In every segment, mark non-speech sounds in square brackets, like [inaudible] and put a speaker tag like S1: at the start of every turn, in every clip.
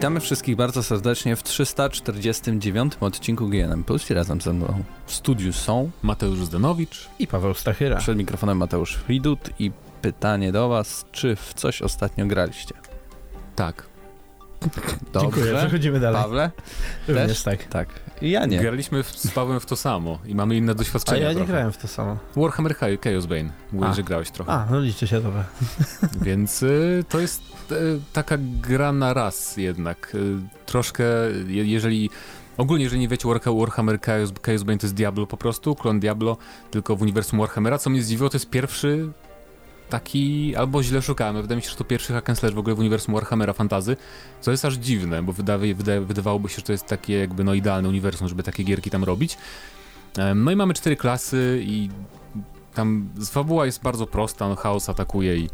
S1: Witamy wszystkich bardzo serdecznie w 349 odcinku GNM Plus i razem ze mną w studiu są
S2: Mateusz Zdanowicz
S3: i Paweł Stachyra.
S1: Przed mikrofonem Mateusz Fridut i pytanie do Was, czy w coś ostatnio graliście?
S2: Tak.
S3: Dobrze. Dziękuję, przechodzimy dalej.
S1: Pawle?
S3: Również tak.
S1: Tak. Ja nie.
S2: Graliśmy z Pawłem w to samo i mamy inne doświadczenia.
S3: A ja nie
S2: trochę.
S3: grałem w to samo.
S2: Warhammer Chaos Bane. Mówisz, że grałeś trochę.
S3: A, no liczy się dobra. [laughs]
S2: Więc y, to jest y, taka gra na raz jednak. Y, troszkę, je, jeżeli... Ogólnie, jeżeli nie wiecie, Warhammer Chaos, Chaos Bane to jest Diablo po prostu, klon Diablo, tylko w uniwersum Warhammera. Co mnie zdziwiło, to jest pierwszy taki, albo źle szukałem, wydaje mi się, że to pierwszy hack and slash w ogóle w uniwersum Warhammera Fantazy, co jest aż dziwne, bo wydaje, wydawałoby się, że to jest takie jakby no idealne uniwersum, żeby takie gierki tam robić. No i mamy cztery klasy i tam fabuła jest bardzo prosta, no chaos atakuje i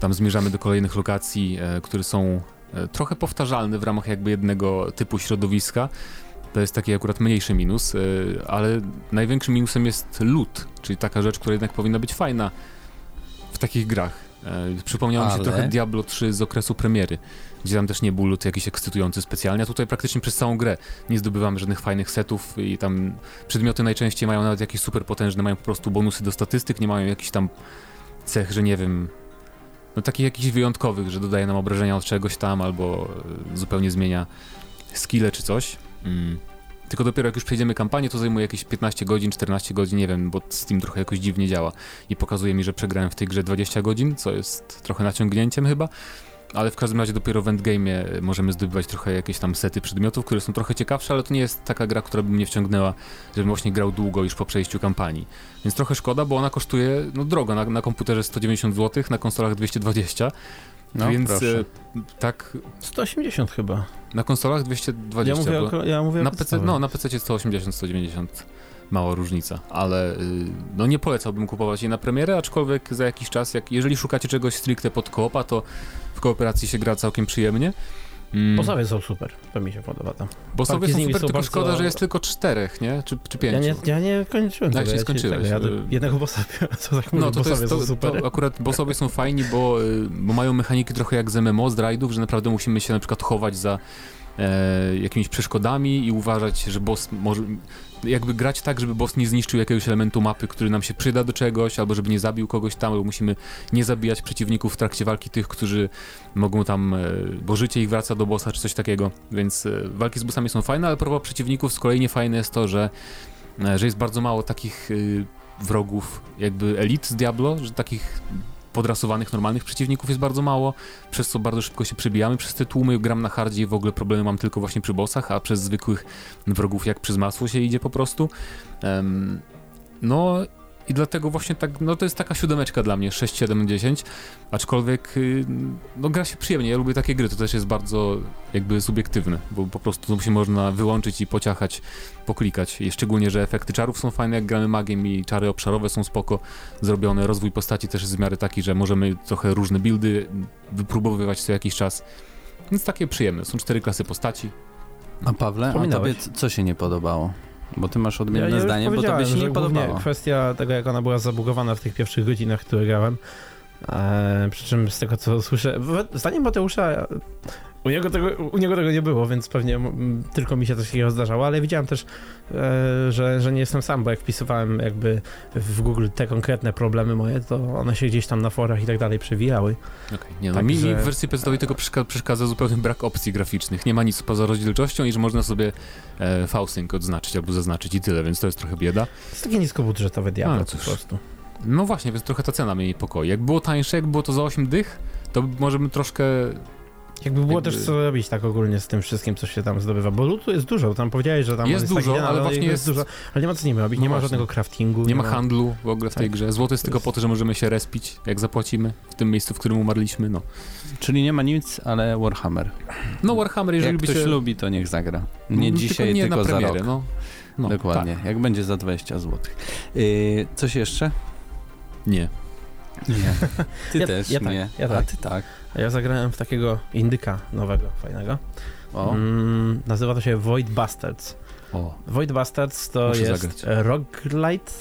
S2: tam zmierzamy do kolejnych lokacji, e, które są e, trochę powtarzalne w ramach jakby jednego typu środowiska. To jest taki akurat mniejszy minus, e, ale największym minusem jest loot, czyli taka rzecz, która jednak powinna być fajna w takich grach. E, przypomniało mi się trochę Diablo 3 z okresu premiery, gdzie tam też nie był loot jakiś ekscytujący specjalnie, a tutaj praktycznie przez całą grę nie zdobywamy żadnych fajnych setów i tam przedmioty najczęściej mają nawet jakieś super potężne, mają po prostu bonusy do statystyk, nie mają jakichś tam cech, że nie wiem, no takich jakichś wyjątkowych, że dodaje nam obrażenia od czegoś tam albo e, zupełnie zmienia skille czy coś. Mm. Tylko dopiero jak już przejdziemy kampanię, to zajmuje jakieś 15 godzin, 14 godzin, nie wiem, bo Steam trochę jakoś dziwnie działa i pokazuje mi, że przegrałem w tej grze 20 godzin, co jest trochę naciągnięciem chyba. Ale w każdym razie dopiero w endgame'ie możemy zdobywać trochę jakieś tam sety przedmiotów, które są trochę ciekawsze, ale to nie jest taka gra, która by mnie wciągnęła, żebym właśnie grał długo już po przejściu kampanii. Więc trochę szkoda, bo ona kosztuje no drogo, na, na komputerze 190 zł, na konsolach 220 no, Więc proszę. E, tak.
S3: 180 chyba.
S2: Na konsolach 220.
S3: Ja mówię, o, ja mówię
S2: na PC, No, na PC 180, 190. Mała różnica, ale y, no nie polecałbym kupować jej na premierę, aczkolwiek za jakiś czas, jak, jeżeli szukacie czegoś stricte pod koopa, to w kooperacji się gra całkiem przyjemnie.
S3: Mm. Bossowie są super, to mi się podoba tam.
S2: Bossowie są super, są tylko bardzo... szkoda, że jest tylko czterech, nie? Czy, czy pięciu?
S3: Ja nie, ja nie kończyłem
S2: Jak się skończyłeś? Ja
S3: jednego bossa [laughs] co tak no, to, to, jest, to, super.
S2: to akurat bossowie są fajni, bo, y, bo mają mechaniki trochę jak z MMO, z raidów, że naprawdę musimy się na przykład chować za e, jakimiś przeszkodami i uważać, że boss może jakby grać tak, żeby boss nie zniszczył jakiegoś elementu mapy, który nam się przyda do czegoś, albo żeby nie zabił kogoś tam, albo musimy nie zabijać przeciwników w trakcie walki tych, którzy mogą tam, e, bo życie ich wraca do bossa, czy coś takiego, więc e, walki z bossami są fajne, ale propos przeciwników z kolei nie fajne jest to, że, e, że jest bardzo mało takich wrogów jakby elit z Diablo, że takich podrasowanych, normalnych przeciwników jest bardzo mało, przez co bardzo szybko się przebijamy przez te tłumy, gram na hardzie i w ogóle problemy mam tylko właśnie przy bossach, a przez zwykłych wrogów jak przez masło się idzie po prostu. Um, no i dlatego właśnie tak, no to jest taka siódemeczka dla mnie, 6, 7, 10, aczkolwiek y, no gra się przyjemnie, ja lubię takie gry, to też jest bardzo jakby subiektywne, bo po prostu to się można wyłączyć i pociachać, poklikać, i szczególnie, że efekty czarów są fajne, jak gramy magiem i czary obszarowe są spoko zrobione, rozwój postaci też jest w miarę taki, że możemy trochę różne buildy wypróbowywać co jakiś czas, więc takie przyjemne, są cztery klasy postaci.
S1: A Pawle, a tobie co się nie podobało? Bo ty masz odmienne ja, ja zdanie, bo to by się nie podobało.
S3: Kwestia tego, jak ona była zabugowana w tych pierwszych godzinach, które grałem. E, przy czym z tego, co słyszę, zdaniem Mateusza u niego, tego, u niego tego nie było, więc pewnie tylko mi się coś takiego zdarzało, ale widziałem też, e, że, że nie jestem sam, bo jak wpisywałem jakby w Google te konkretne problemy moje, to one się gdzieś tam na forach i tak dalej przewijały.
S2: Okay. Nie, no, tak, mi, że... w wersji pc tylko przeszkadza zupełnie brak opcji graficznych. Nie ma nic poza rozdzielczością i że można sobie e, V-Sync odznaczyć albo zaznaczyć i tyle, więc to jest trochę bieda. To
S3: jest takie niskobudżetowe Diablo po prostu.
S2: No właśnie, więc trochę ta cena mnie niepokoi. Jak było tańsze, jak było to za 8 dych, to może bym troszkę
S3: jakby było jakby... też co robić tak ogólnie z tym wszystkim, co się tam zdobywa, bo lutu jest dużo, tam powiedziałeś, że tam
S2: jest, jest dużo, ale, ale właśnie jest...
S3: dużo, ale nie ma co z nim robić, no nie właśnie. ma żadnego craftingu.
S2: Nie, nie ma handlu w ogóle w tej tak. grze, złoto jest, jest tylko po to, że możemy się respić, jak zapłacimy w tym miejscu, w którym umarliśmy, no.
S1: Czyli nie ma nic, ale Warhammer.
S2: No Warhammer, jeżeli
S1: jak ktoś się... lubi, to niech zagra. Nie no, dzisiaj, tylko, nie tylko za rok. No. No, Dokładnie, tak. jak będzie za 20 zł. Yy, coś jeszcze?
S2: Nie.
S1: Nie. [laughs] Ty
S3: ja,
S1: też
S3: ja
S1: tak,
S3: nie. Ja tak.
S1: A ty tak.
S3: Ja zagrałem w takiego indyka nowego, fajnego. Mm, nazywa to się Void Bastards. O. Void Bastards to Muszę jest zagrać. roguelite,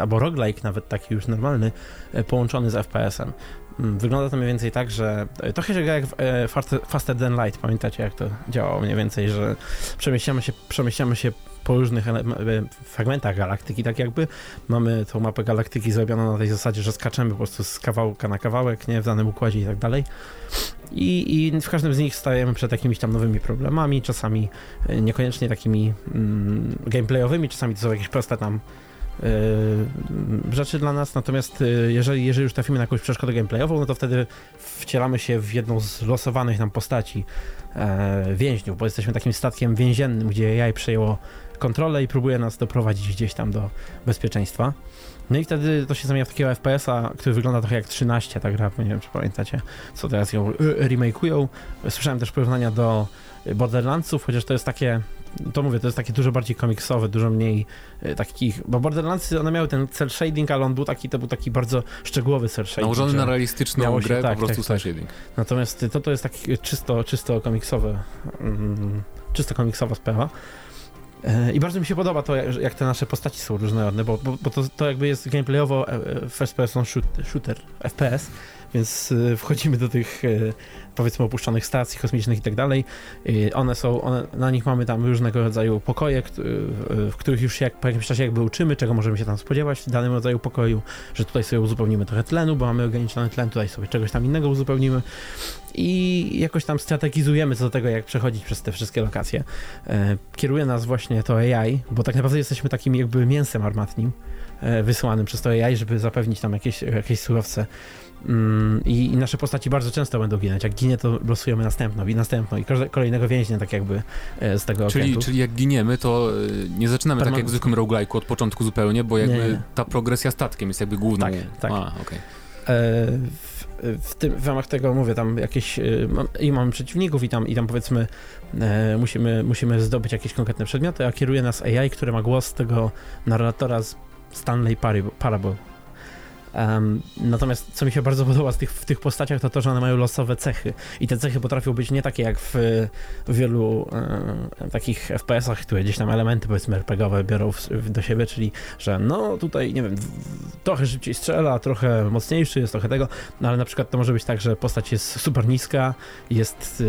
S3: albo roguelike nawet taki już normalny, e, połączony z FPS-em. Mm, wygląda to mniej więcej tak, że e, trochę się gra jak e, Faster Than Light, pamiętacie jak to działało mniej więcej, że przemieściamy się, przemieściamy się po różnych fragmentach galaktyki, tak jakby mamy tą mapę galaktyki zrobioną na tej zasadzie, że skaczemy po prostu z kawałka na kawałek, nie, w danym układzie i tak dalej. I, I w każdym z nich stajemy przed jakimiś tam nowymi problemami, czasami niekoniecznie takimi mm, gameplayowymi, czasami to są jakieś proste tam rzeczy dla nas, natomiast yy, jeżeli, jeżeli już trafimy na jakąś przeszkodę gameplayową, no to wtedy wcielamy się w jedną z losowanych nam postaci e, więźniów, bo jesteśmy takim statkiem więziennym, gdzie jaj przejęło kontrolę i próbuje nas doprowadzić gdzieś tam do bezpieczeństwa. No i wtedy to się zamienia w takiego FPS-a, który wygląda trochę jak 13, ta gra, nie wiem czy pamiętacie, co teraz ją remake'ują. Słyszałem też porównania do Borderlandsów, chociaż to jest takie to mówię, to jest takie dużo bardziej komiksowe, dużo mniej e, takich, bo Borderlands one miały ten cel shading, ale on był taki, to był taki bardzo szczegółowy cel shading.
S2: Nałożony na realistyczną się, grę, tak, po prostu tak, cel tak. shading.
S3: Natomiast to, to jest taki czysto, czysto komiksowe, mm, czysto komiksowa sprawa. E, I bardzo mi się podoba to, jak te nasze postaci są różnorodne, bo, bo, bo to, to jakby jest gameplayowo e, first person shooter, FPS, więc wchodzimy do tych powiedzmy opuszczonych stacji kosmicznych i tak dalej. One są, one, na nich mamy tam różnego rodzaju pokoje, w których już się po jakimś czasie jakby uczymy, czego możemy się tam spodziewać w danym rodzaju pokoju, że tutaj sobie uzupełnimy trochę tlenu, bo mamy ograniczony tlen, tutaj sobie czegoś tam innego uzupełnimy i jakoś tam strategizujemy co do tego, jak przechodzić przez te wszystkie lokacje. E, kieruje nas właśnie to AI, bo tak naprawdę jesteśmy takim jakby mięsem armatnim, e, wysłanym przez to AI, żeby zapewnić tam jakieś, jakieś surowce I, I, nasze postaci bardzo często będą ginąć. Jak ginie, to losujemy następną i następną i kolejnego więźnia, tak jakby e, z tego
S2: czyli, czyli jak giniemy, to e, nie zaczynamy tak jak w zwykłym roguelike'u od początku zupełnie, bo jakby nie, nie. ta progresja statkiem jest jakby główną.
S3: Tak, tak. A, okay. E, w, w, tym, w ramach tego mówię, tam jakieś i mamy przeciwników i tam, i tam powiedzmy musimy, musimy zdobyć jakieś konkretne przedmioty, a kieruje nas AI, który ma głos tego narratora z Stanley Parable, Um, natomiast co mi się bardzo podoba tych, w tych postaciach, to to, że one mają losowe cechy. I te cechy potrafią być nie takie jak w, w wielu takich FPS-ach, które gdzieś tam elementy powiedzmy RPGowe biorą w, w, do siebie, czyli że no tutaj, nie wiem, trochę szybciej strzela, trochę mocniejszy jest, trochę tego, no ale na przykład to może być tak, że postać jest super niska, jest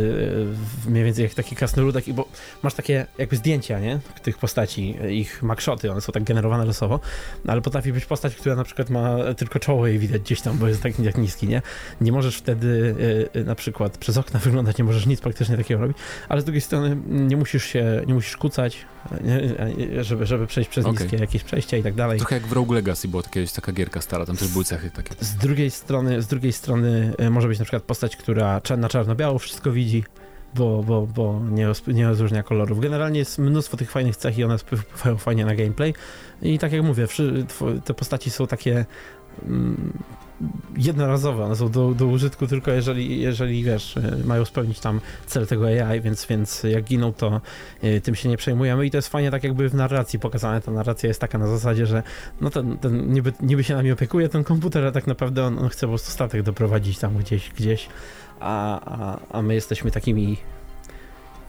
S3: e, mniej więcej jak taki krasnoludek, bo masz takie jakby zdjęcia, nie? Tych postaci, ich makszoty, one są tak generowane losowo, no, ale potrafi być postać, która na przykład ma tylko tylko czoło jej widać gdzieś tam, bo jest tak, tak niski, nie? Nie możesz wtedy y, y, na przykład przez okna [laughs] wyglądać, nie możesz nic praktycznie takiego robić, ale z drugiej strony nie musisz się, nie musisz kucać, żeby, żeby przejść przez okay. niskie jakieś przejścia i tak dalej.
S2: Trochę jak w Rogue Legacy była kiedyś taka gierka stara, tam też były cechy takie.
S3: Z drugiej strony, z drugiej strony y, może być na przykład postać, która na czarno-biało wszystko widzi, bo, bo, bo nie, nie rozróżnia kolorów. Generalnie jest mnóstwo tych fajnych cech i one wpływają fajnie na gameplay. I tak jak mówię, te postaci są takie jednorazowe, one są do, do użytku tylko jeżeli, jeżeli, wiesz, e, mają spełnić tam cel tego AI, więc, więc jak giną, to y, tym się nie przejmujemy. I to jest fajnie tak jakby w narracji pokazane, ta narracja jest taka na zasadzie, że no ten, ten niby, niby się nami opiekuje ten komputer, a tak naprawdę on, on chce po prostu statek doprowadzić tam gdzieś, gdzieś, a, a, a my jesteśmy takimi,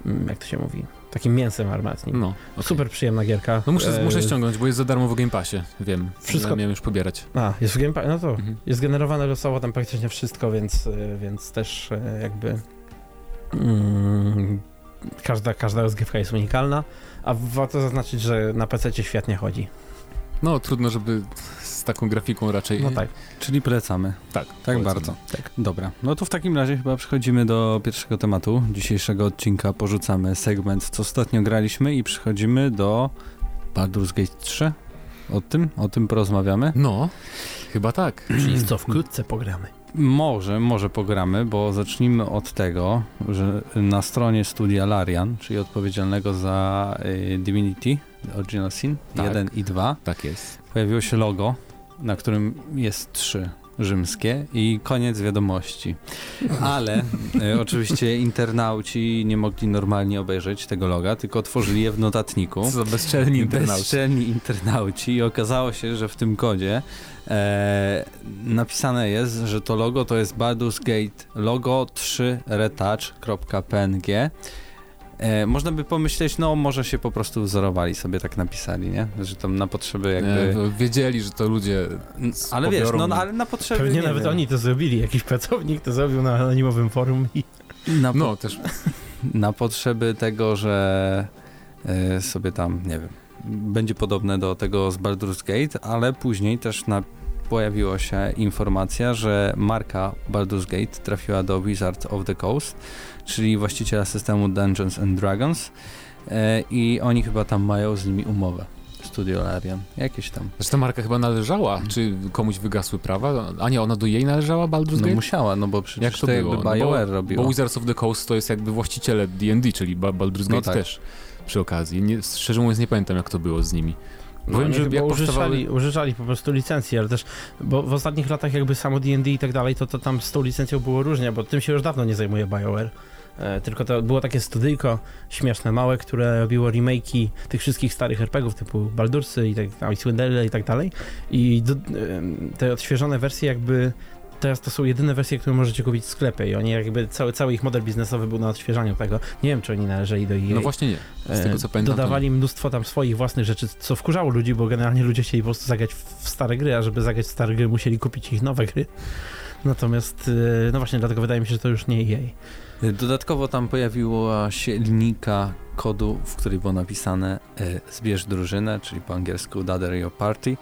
S3: mm, jak to się mówi, takim mięsem armatnim. No, okay. Super przyjemna gierka.
S2: No muszę, e... muszę ściągnąć, bo jest za darmo w Game Passie, wiem. Wszystko. Ja miałem już pobierać.
S3: A, jest w Game Passie, no to mhm. jest generowane losowo tam praktycznie wszystko, więc, e, więc też e, jakby mm, każda, każda rozgrywka jest unikalna, a warto zaznaczyć, że na PC świetnie chodzi.
S2: No, trudno, żeby z taką grafiką raczej.
S1: No tak. Czyli polecamy.
S2: Tak.
S1: Tak polecamy. bardzo. Tak. Dobra. No to w takim razie chyba przechodzimy do pierwszego tematu dzisiejszego odcinka. Porzucamy segment, co ostatnio graliśmy i przechodzimy do Baldur's Gate 3. O tym? O tym porozmawiamy?
S2: No, chyba tak. [clears throat]
S3: Czyli co wkrótce pogramy.
S1: Może, może pogramy, bo zacznijmy od tego, że na stronie studia Larian, czyli odpowiedzialnego za y, Divinity Original Sin tak, 1 i 2,
S2: tak jest.
S1: pojawiło się logo na którym jest trzy rzymskie i koniec wiadomości. Ale e, oczywiście internauci nie mogli normalnie obejrzeć tego loga, tylko otworzyli je w notatniku.
S2: Co bezczelni internauci.
S1: Bezczelni internauci i okazało się, że w tym kodzie e, napisane jest, że to logo to jest Baldur's Gate logo 3 retouch.png E, można by pomyśleć, no może się po prostu wzorowali sobie tak napisali, nie? Że tam na potrzeby jakby...
S2: E, wiedzieli, że to ludzie
S1: ale wiesz, no
S2: i-
S1: ale na potrzeby...
S3: Pewnie
S1: nie
S3: nawet
S1: wiem,
S3: oni to zrobili, jakiś pracownik to zrobił na anonimowym forum i
S1: Na, po,
S2: No, też
S1: na potrzeby tego, że e, sobie tam, nie wiem, będzie podobne do tego z Baldur's Gate, ale później też na, pojawiła się informacja, że marka Baldur's Gate trafiła do Wizard of the Coast, czyli właściciela systemu Dungeons and Dragons e, i oni chyba tam mają z nimi umowę. Studio Larian, jakieś tam.
S2: Że ta marka chyba należała, czy komuś wygasły prawa? A nie, ona do jej należała, Baldur's
S1: No
S2: Gate?
S1: musiała, no bo przecież
S2: Jak to
S1: to
S2: było?
S1: jakby
S2: No bo-
S1: BioWare robiło.
S2: Bo Wizards of the Coast to jest jakby właściciele D&D, czyli Ba- Baldur's
S1: No
S2: Gate
S1: tak.
S2: też przy okazji. Nie, szczerze mówiąc nie pamiętam jak to było z nimi.
S3: No,
S2: Wiem, że jak
S3: użyczali,
S2: powstawały-
S3: użyczali po prostu licencji, ale też, bo w ostatnich latach jakby samo D&D i tak dalej, to, to tam z tą licencją było różnie, bo tym się już dawno nie zajmuje BioWare. E, tylko to było takie studyjko śmieszne, małe, które robiło remake'i tych wszystkich starych RPGów typu Baldursy i tak Swindle i tak dalej. I do, te odświeżone wersje jakby teraz to są jedyne wersje, które możecie kupić w sklepie i oni jakby cały, cały ich model biznesowy był na odświeżaniu tego. Nie wiem, czy oni należeli do EA.
S2: No właśnie nie. Z tego co
S3: E,
S2: pamiętam.
S3: Dodawali mnóstwo tam swoich własnych rzeczy, co wkurzało ludzi, bo generalnie ludzie chcieli po prostu zagrać w stare gry, a żeby zagrać w stare gry musieli kupić ich nowe gry. Natomiast, e, no właśnie, dlatego wydaje mi się, że to już nie EA.
S1: Dodatkowo tam pojawiła się linijka kodu, w której było napisane e, zbierz drużynę, czyli po angielsku Gather Your Party.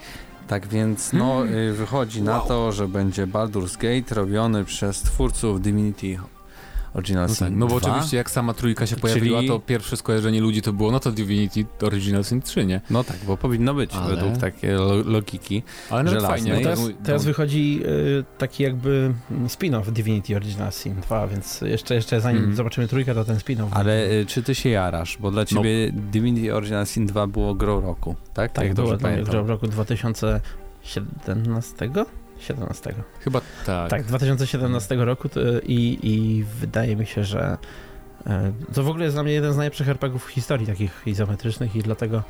S1: Tak więc no, e, wychodzi na
S2: Wow.
S1: to, że będzie Baldur's Gate robiony przez twórców Divinity Original
S2: No,
S1: Sin
S2: tak, no bo
S1: 2.
S2: oczywiście jak sama trójka się
S1: Czyli-
S2: pojawiła, to pierwsze skojarzenie ludzi to było, no to Divinity Original Sin 3, nie?
S1: No tak, bo powinno być
S2: Ale-
S1: według takiej lo logiki.
S2: Ale nawet fajnie.
S1: No
S2: bo
S3: Teraz,
S2: tak-
S3: teraz wychodzi e, taki jakby mm, spin-off Divinity Original Sin 2, więc jeszcze, jeszcze zanim
S2: Mhm.
S3: zobaczymy trójkę, to ten spin-off.
S1: Ale e, czy ty się jarasz? Bo dla ciebie Divinity Original Sin 2 było grą roku, tak?
S3: tak,
S1: Jak
S3: było w roku 2017? 17.
S2: Chyba tak.
S3: Tak, 2017 roku i, i wydaje mi się, że e, to w ogóle jest dla mnie jeden z najlepszych RPGów w historii takich izometrycznych i dlatego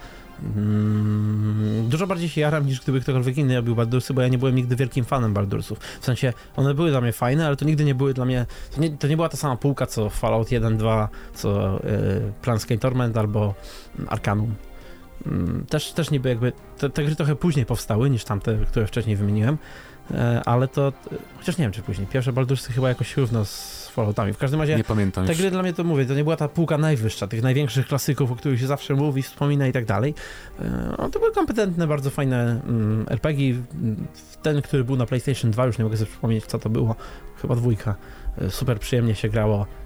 S3: mm, dużo bardziej się jaram niż gdyby ktokolwiek inny robił Baldursy, bo ja nie byłem nigdy wielkim fanem Baldursów. W sensie one były dla mnie fajne, ale to nigdy nie były dla mnie, to nie, to nie była ta sama półka co Fallout 1, 2, co y, Planescape Torment albo Arcanum. Mm, Też, też niby jakby, te, te gry trochę później powstały niż tamte, które wcześniej wymieniłem, E, ale to, chociaż nie wiem czy później, pierwsze Baldursy chyba jakoś równo z Falloutami. W każdym razie
S2: Nie pamiętam
S3: te
S2: już.
S3: gry dla mnie to mówię, to nie była ta półka najwyższa, tych największych klasyków, o których się zawsze mówi, wspomina i tak dalej. E, no, to były kompetentne, bardzo fajne mm, RPG. Ten, który był na PlayStation 2, już nie mogę sobie przypomnieć co to było, chyba dwójka. E, Super przyjemnie się grało e,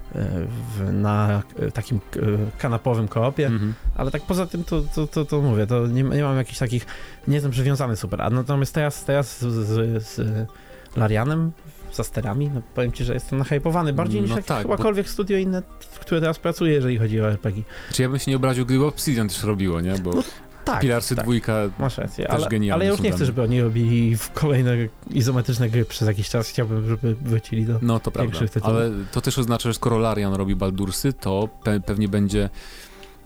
S3: w, na e, takim e, kanapowym koopie.
S2: Mhm.
S3: Ale tak poza tym to, to, to, to mówię, to nie, nie mam jakichś takich, nie jestem przywiązany super. A natomiast teraz, teraz z, z, z Larianem, za sterami, no powiem ci, że jestem nahypowany bardziej niż
S2: No tak,
S3: chybakolwiek studio inne, w które teraz pracuję, jeżeli chodzi o RPG.
S2: Czy ja bym się nie obraził, gdyby Obsidian też robiło, nie? Bo
S3: No [laughs] Tak,
S2: Pilarsy
S3: tak.
S2: dwójka
S3: Masz rację,
S2: też
S3: ale, ale ja już nie chcę, żeby oni robili w kolejne izometryczne gry przez jakiś czas. Chciałbym, żeby wrócili do...
S2: No to prawda, ale to też oznacza, że skoro Larian robi Baldursy, to pe pewnie będzie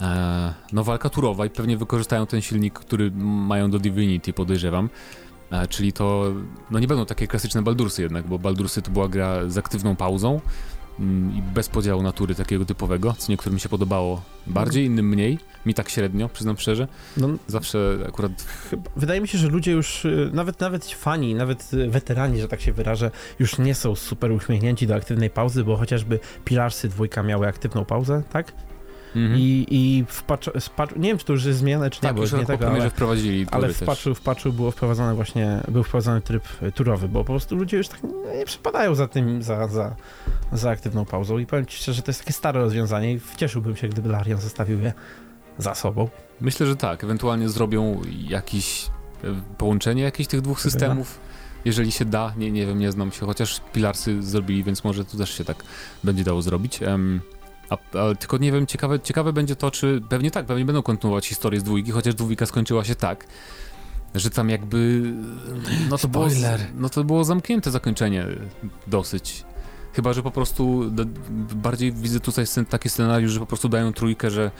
S2: e, no walka turowa i pewnie wykorzystają ten silnik, który mają do Divinity, podejrzewam. E, czyli to, no nie będą takie klasyczne Baldursy jednak, bo Baldursy to była gra z aktywną pauzą i bez podziału natury takiego typowego, co niektórym się podobało bardziej, innym mniej. Mi tak średnio, przyznam szczerze.
S3: No,
S2: Zawsze akurat
S3: Chyba, wydaje mi się, że ludzie już, y, nawet, nawet fani, nawet y, weterani, że tak się wyrażę, już nie są super uśmiechnięci do aktywnej pauzy, bo chociażby Pilarsy dwójka miały aktywną pauzę, tak?
S2: Mhm.
S3: I, i w patchu, nie wiem, czy to już jest zmienione, czy nie,
S2: tak,
S3: bo
S2: już
S3: nie tego, ale,
S2: wprowadzili
S3: ale w patchu, w patchu było wprowadzone właśnie, był wprowadzony tryb y, turowy, bo po prostu ludzie już tak nie, nie przepadają za tym, za, za, za aktywną pauzą i powiem ci szczerze, że to jest takie stare rozwiązanie i cieszyłbym się, gdyby Larian zostawił je za sobą.
S2: Myślę, że tak. Ewentualnie zrobią jakiś e, połączenie jakichś tych dwóch systemów. Jeżeli się da, nie, nie wiem, nie znam się, chociaż Pilarsy zrobili, więc może tu też się tak będzie dało zrobić. Em, a, a, tylko nie wiem, ciekawe, ciekawe będzie to, czy pewnie tak, pewnie będą kontynuować historię z dwójki, chociaż dwójka skończyła się tak, że tam jakby no to, było,
S1: Spoiler.
S2: no to było zamknięte zakończenie dosyć. Chyba, że po prostu bardziej widzę tutaj taki scenariusz, że po prostu dają trójkę, że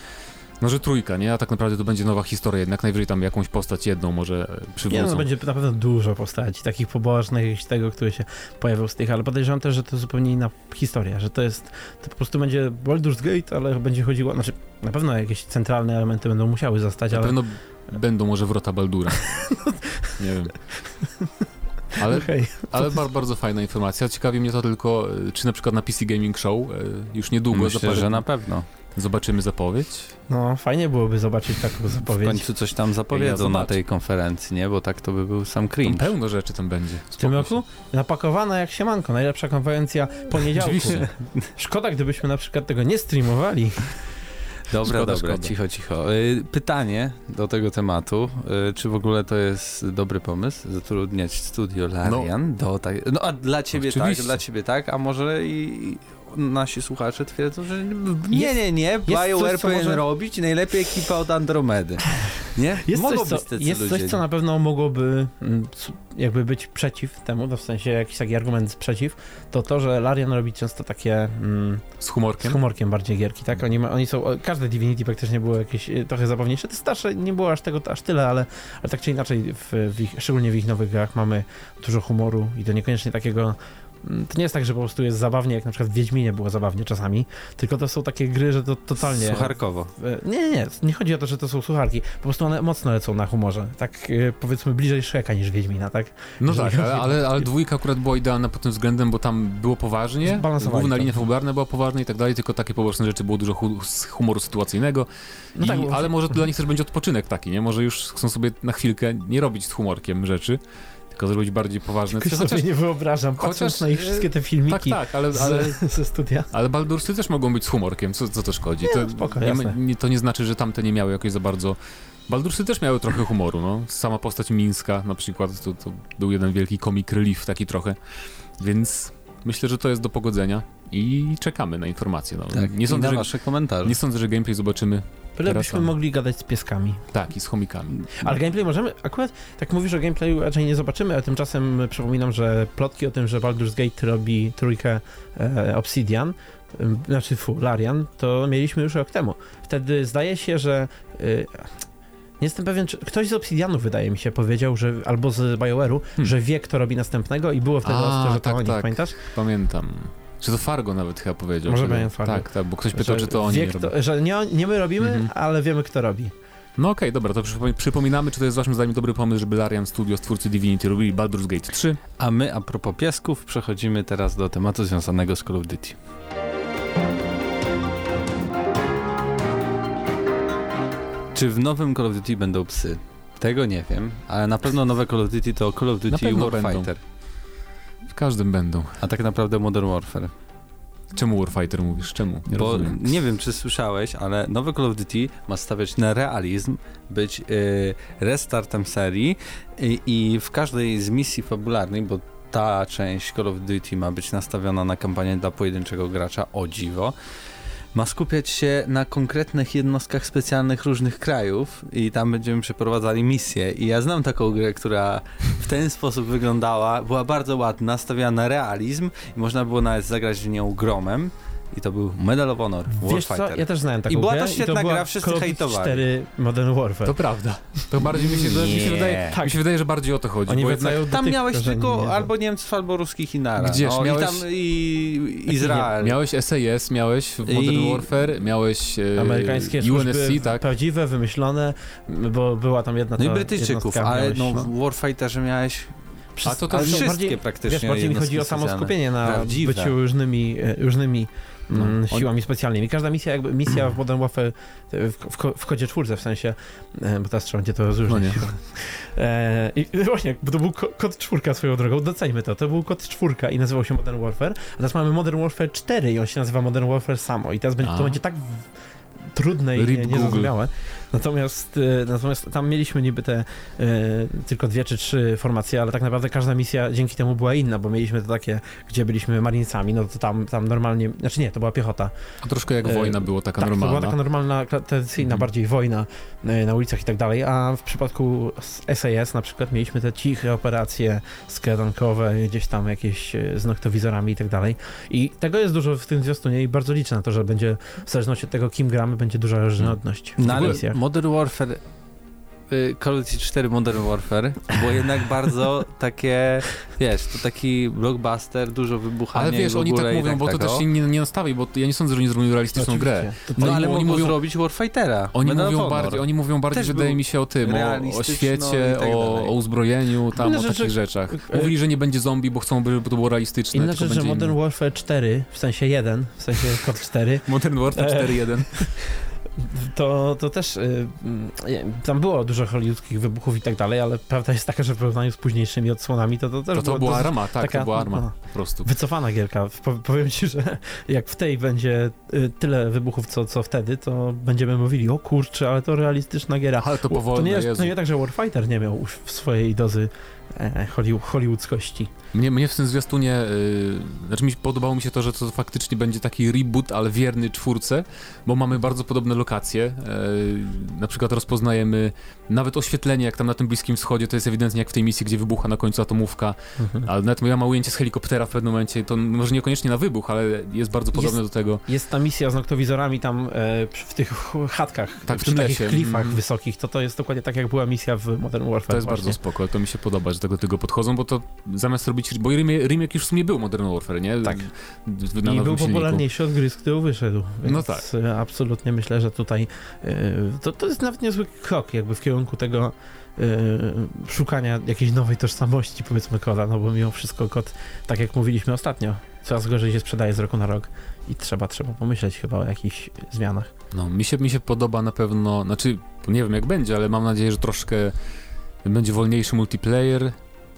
S2: No, że trójka, nie? A tak naprawdę to będzie nowa historia, jednak najwyżej tam jakąś postać jedną może e,
S3: Nie,
S2: przywrócą.
S3: no, będzie na pewno dużo postaci, takich pobocznych, tego, który się pojawił z tych, ale podejrzewam też, że to zupełnie inna historia, że to jest, to po prostu będzie Baldur's Gate, ale będzie chodziło, znaczy na pewno jakieś centralne elementy będą musiały zostać,
S2: Na
S3: ale
S2: pewno będą może wrota Baldura. [laughs] Nie wiem. Ale,
S3: okej.
S2: ale bar, bardzo fajna informacja. Ciekawi mnie to tylko, e, czy na przykład na PC Gaming Show e, już niedługo
S1: Myślę, że na pewno.
S2: zobaczymy zapowiedź.
S3: No, fajnie byłoby zobaczyć taką
S1: W
S3: zapowiedź.
S1: końcu coś tam
S2: Ja
S1: zapowiedzą na
S2: zobaczę.
S1: tej konferencji, nie? Bo tak to by był sam
S2: Tam
S1: cringe.
S2: pełno rzeczy tam będzie.
S3: W tym roku napakowana jak siemanko, najlepsza konferencja poniedziałku.
S2: Oczywiście.
S3: Szkoda, gdybyśmy na przykład tego nie streamowali.
S1: Dobra,
S2: Szkoda,
S1: dobra,
S2: szkoda.
S1: cicho, cicho. Y, Pytanie do tego tematu. Y, Czy w ogóle to jest dobry pomysł, zatrudniać studio Larian do tak... No a dla ciebie tak,
S2: Oczywiście.
S1: dla ciebie tak, a może i nasi słuchacze twierdzą, że nie,
S3: Jest-
S1: nie, nie, BioWare powinien
S3: może-
S1: robić najlepiej ekipa od Andromedy. Nie?
S3: Jest,
S1: Mogą
S3: coś, co, jest coś, co na pewno mogłoby mm, jakby być przeciw temu, no w sensie jakiś taki argument przeciw, to to, że Larian robi często takie mm,
S2: Z
S3: z
S2: humorkiem.
S3: humorkiem bardziej gierki, tak? Oni, ma, oni są, każde Divinity praktycznie było jakieś e, trochę zabawniejsze, te starsze nie było aż tego aż tyle, ale, ale tak czy inaczej, w, w ich, szczególnie w ich nowych grach mamy dużo humoru i to niekoniecznie takiego to nie jest tak, że po prostu jest zabawnie, jak na przykład w Wiedźminie było zabawnie czasami, tylko to są takie gry, że to totalnie...
S1: Sucharkowo.
S3: E, Nie, nie, nie, nie chodzi o to, że to są słucharki. Po prostu one mocno lecą na humorze. Tak e, powiedzmy bliżej Shreka niż Wiedźmina, tak?
S2: No
S3: Jeżeli
S2: tak,
S3: chodzi
S2: ale, ale, dwójka akurat była idealna pod tym względem, bo tam było poważnie, główna linia fabularna była poważna i tak dalej, tylko takie poboczne rzeczy, było dużo hu z humoru sytuacyjnego,
S3: No
S2: I,
S3: tak, bo-
S2: ale może to dla nich też będzie odpoczynek taki, nie? Może już chcą sobie na chwilkę nie robić z humorkiem rzeczy, tylko zrobić bardziej poważne.
S3: Tylko
S2: Chociaż,
S3: sobie nie wyobrażam,
S2: chociaż,
S3: na ich
S2: e,
S3: wszystkie te
S2: tak,
S3: filmiki
S2: tak, ale, ale,
S3: z, [laughs] ze studia.
S2: ale Baldursy też mogą być z humorkiem, co, co to szkodzi?
S3: Nie,
S2: to,
S3: no spoko,
S2: nie, to nie znaczy, że tamte nie miały jakoś za bardzo... Baldursy też miały trochę humoru, no. Sama postać Mińska na przykład, to, to był jeden wielki comic relief taki trochę, więc myślę, że to jest do pogodzenia i czekamy na informacje. No.
S1: Tak,
S2: nie,
S1: i
S2: sądzę,
S1: na
S2: że,
S1: wasze komentarze.
S2: nie sądzę, że gameplay zobaczymy
S3: Byle
S2: Teraz
S3: byśmy mogli gadać z pieskami.
S2: tak i z chomikami.
S3: Ale gameplay możemy, akurat tak mówisz o gameplayu raczej nie zobaczymy, ale tymczasem przypominam, że plotki o tym, że Baldur's Gate robi trójkę e, Obsidian, znaczy fu, Larian, to mieliśmy już rok temu. Wtedy zdaje się, że e, nie jestem pewien, czy ktoś z Obsidianu wydaje mi się powiedział, że albo z BioWare'u,
S2: Hmm.
S3: że wie kto robi następnego i było wtedy
S2: A,
S3: ostro, że to
S2: tak,
S3: oni,
S2: tak.
S3: pamiętasz?
S2: Pamiętam. Czy to Fargo nawet chyba powiedział?
S3: Może będzie Fargo.
S2: Tak, tak, bo ktoś pytał,
S3: że
S2: czy to oni
S3: wie,
S2: nie robią.
S3: kto, że nie, nie my robimy,
S2: Mhm.
S3: ale wiemy kto robi.
S2: No okej, dobra, to przypom- przypominamy, czy to jest waszym zdaniem dobry pomysł, żeby Larian Studio, twórcy Divinity, robili Baldur's Gate 3.
S1: A my, a propos piesków, przechodzimy teraz do tematu związanego z Call of Duty. Czy w nowym Call of Duty będą psy? Tego nie wiem, ale na pewno nowe Call of Duty to Call of Duty
S2: pewno będą. W każdym będą.
S1: a tak naprawdę Modern Warfare.
S2: Czemu Warfighter mówisz? Czemu? Nie
S1: Bo
S2: rozumiem.
S1: nie wiem, czy słyszałeś, ale nowy Call of Duty ma stawiać na realizm, być y, restartem serii i, i w każdej z misji fabularnej, bo ta część Call of Duty ma być nastawiona na kampanię dla pojedynczego gracza, o dziwo, ma skupiać się na konkretnych jednostkach specjalnych różnych krajów i tam będziemy przeprowadzali misje. I ja znam taką grę, która w ten [laughs] sposób wyglądała, była bardzo ładna, stawiała na realizm i można było nawet zagrać w nią gromem. I to był Medal of Honor
S3: Wiesz co,
S1: Warfighter.
S3: ja też znałem taką
S1: I była to świetna
S3: była
S1: gra, wszyscy
S3: Call
S1: hejtowali.
S3: 4 Modern Warfare.
S2: To prawda. To bardziej mi się, mi się wydaje,
S3: Tak.
S2: mi się wydaje, że bardziej o to chodzi.
S3: Oni
S2: bo jednak,
S1: Tam
S3: tych
S1: miałeś tylko
S3: nie?
S1: albo Niemców, albo ruskich i nara.
S2: Gdzież
S1: no,
S2: miałeś-
S1: I tam i Izrael.
S2: miałeś SAS, miałeś w Modern
S1: I-
S2: Warfare, miałeś e,
S3: Amerykańskie
S2: UNSC, tak?
S3: prawdziwe, wymyślone, bo była tam jedna
S1: No i
S3: ta
S1: Brytyjczyków, ale
S3: miałeś,
S1: no, w Warfighterze miałeś
S2: A to to
S1: wszystkie
S3: bardziej,
S1: praktycznie
S3: Wiesz, bardziej mi chodzi o samo skupienie na
S1: Prawdziwe.
S3: byciu różnymi, e, różnymi mm,
S2: No.
S3: siłami specjalnymi. Każda misja, jakby misja w Modern Warfare w, w, w kodzie czwórce w sensie, e, bo teraz trzeba będzie to rozróżnić.
S2: No. [laughs]
S3: E, I [laughs] właśnie, bo to był ko- kod czwórka swoją drogą, doceńmy to. To był kod czwórka i nazywał się Modern Warfare, a teraz mamy Modern Warfare 4 i on się nazywa Modern Warfare samo i teraz będzie, to będzie tak w- trudne i
S2: Rip
S3: nie-
S2: Google.
S3: Natomiast, e, natomiast tam mieliśmy niby te e, tylko dwie czy trzy formacje, ale tak naprawdę każda misja dzięki temu była inna, bo mieliśmy to takie, gdzie byliśmy marinesami, no to tam, tam normalnie, znaczy nie, to była piechota.
S2: A troszkę jak
S3: E,
S2: wojna było taka
S3: tak,
S2: normalna.
S3: to była taka normalna, tradycyjna
S2: Mhm.
S3: bardziej wojna e, na ulicach i tak dalej, a w przypadku SAS na przykład mieliśmy te ciche operacje skradankowe, gdzieś tam jakieś e, z noktowizorami i tak dalej. I tego jest dużo w tym zwiastunie i bardzo liczę na to, że będzie w zależności od tego, kim gramy, będzie duża różnorodność w
S1: No ale
S3: misjach.
S1: Modern Warfare y, Call of Duty 4 Modern Warfare było jednak [laughs] bardzo takie, wiesz, to taki blockbuster, dużo wybuchania
S2: Ale wiesz,
S1: i w
S2: oni
S1: ogóle
S2: tak mówią, bo to
S1: tego.
S2: też się nie, nie nastawi, bo ja nie sądzę, że oni zrobią realistyczną grę.
S1: No ale
S2: oni
S1: mogą
S2: mówią-
S1: zrobić Warfightera.
S2: Oni
S1: Medal
S2: mówią, bardziej, oni mówią bardziej,
S1: Też
S2: wydaje mi się, o tym, o, o świecie,
S1: tak
S2: o, o uzbrojeniu, tam,
S3: Inne
S2: o
S3: rzeczy-
S2: takich rzeczach.
S3: e,
S2: Mówili, że nie będzie zombie, bo chcą, żeby to było realistyczne,
S3: Inna rzecz, że Modern. Warfare 4, w sensie 1, w sensie kod 4, [laughs]
S2: Modern Warfare
S3: E,
S2: 4.1. [laughs]
S3: to, to też y, mm, tam było dużo hollywoodzkich wybuchów i tak dalej, ale prawda jest taka, że w porównaniu z późniejszymi odsłonami to, to też
S2: To, to była arma, tak,
S3: taka,
S2: to była arma,
S3: no,
S2: po prostu.
S3: wycofana gierka. Po, powiem ci, że jak w tej będzie y, tyle wybuchów, co, co wtedy, to będziemy mówili, o kurczę, ale to realistyczna giera.
S2: Ale to
S3: to,
S2: powolne,
S3: nie jest, to nie tak, że Warfighter nie miał już w swojej dozy hollywoodzkości.
S2: Mnie, mnie w tym zwiastunie, yy, znaczy mi, podobało mi się to, że to faktycznie będzie taki reboot, ale wierny czwórce, bo mamy bardzo podobne lokacje. Yy, na przykład rozpoznajemy nawet oświetlenie, jak tam na tym Bliskim Wschodzie, to jest ewidentnie jak w tej misji, gdzie wybucha na końcu atomówka, ale nawet ja mam ujęcie z helikoptera w pewnym momencie, to może niekoniecznie na wybuch, ale jest bardzo podobne do tego.
S3: Jest ta misja z noktowizorami tam e, w tych chatkach,
S2: Tak, w
S3: przy takich klifach
S2: Mhm.
S3: wysokich, to to jest dokładnie tak, jak była misja w Modern Warfare.
S2: To jest
S3: właśnie.
S2: bardzo spoko, to mi się podoba, że tak do tego podchodzą, bo to zamiast robić, bo remake, remake już w sumie był Modern Warfare, nie?
S3: Tak.
S2: W- na
S3: I
S2: nowym
S3: był
S2: silniku.
S3: popularniejszy od gry, z którego wyszedł. Więc
S2: No tak.
S3: e, absolutnie myślę, że tutaj e, to, to jest nawet niezły krok jakby w kierunku tego e, szukania jakiejś nowej tożsamości, powiedzmy, koda, no bo mimo wszystko kod, tak jak mówiliśmy ostatnio, coraz gorzej się sprzedaje z roku na rok i trzeba, trzeba pomyśleć chyba o jakichś zmianach.
S2: No, mi się, mi się podoba na pewno, znaczy, nie wiem jak będzie, ale mam nadzieję, że troszkę będzie wolniejszy multiplayer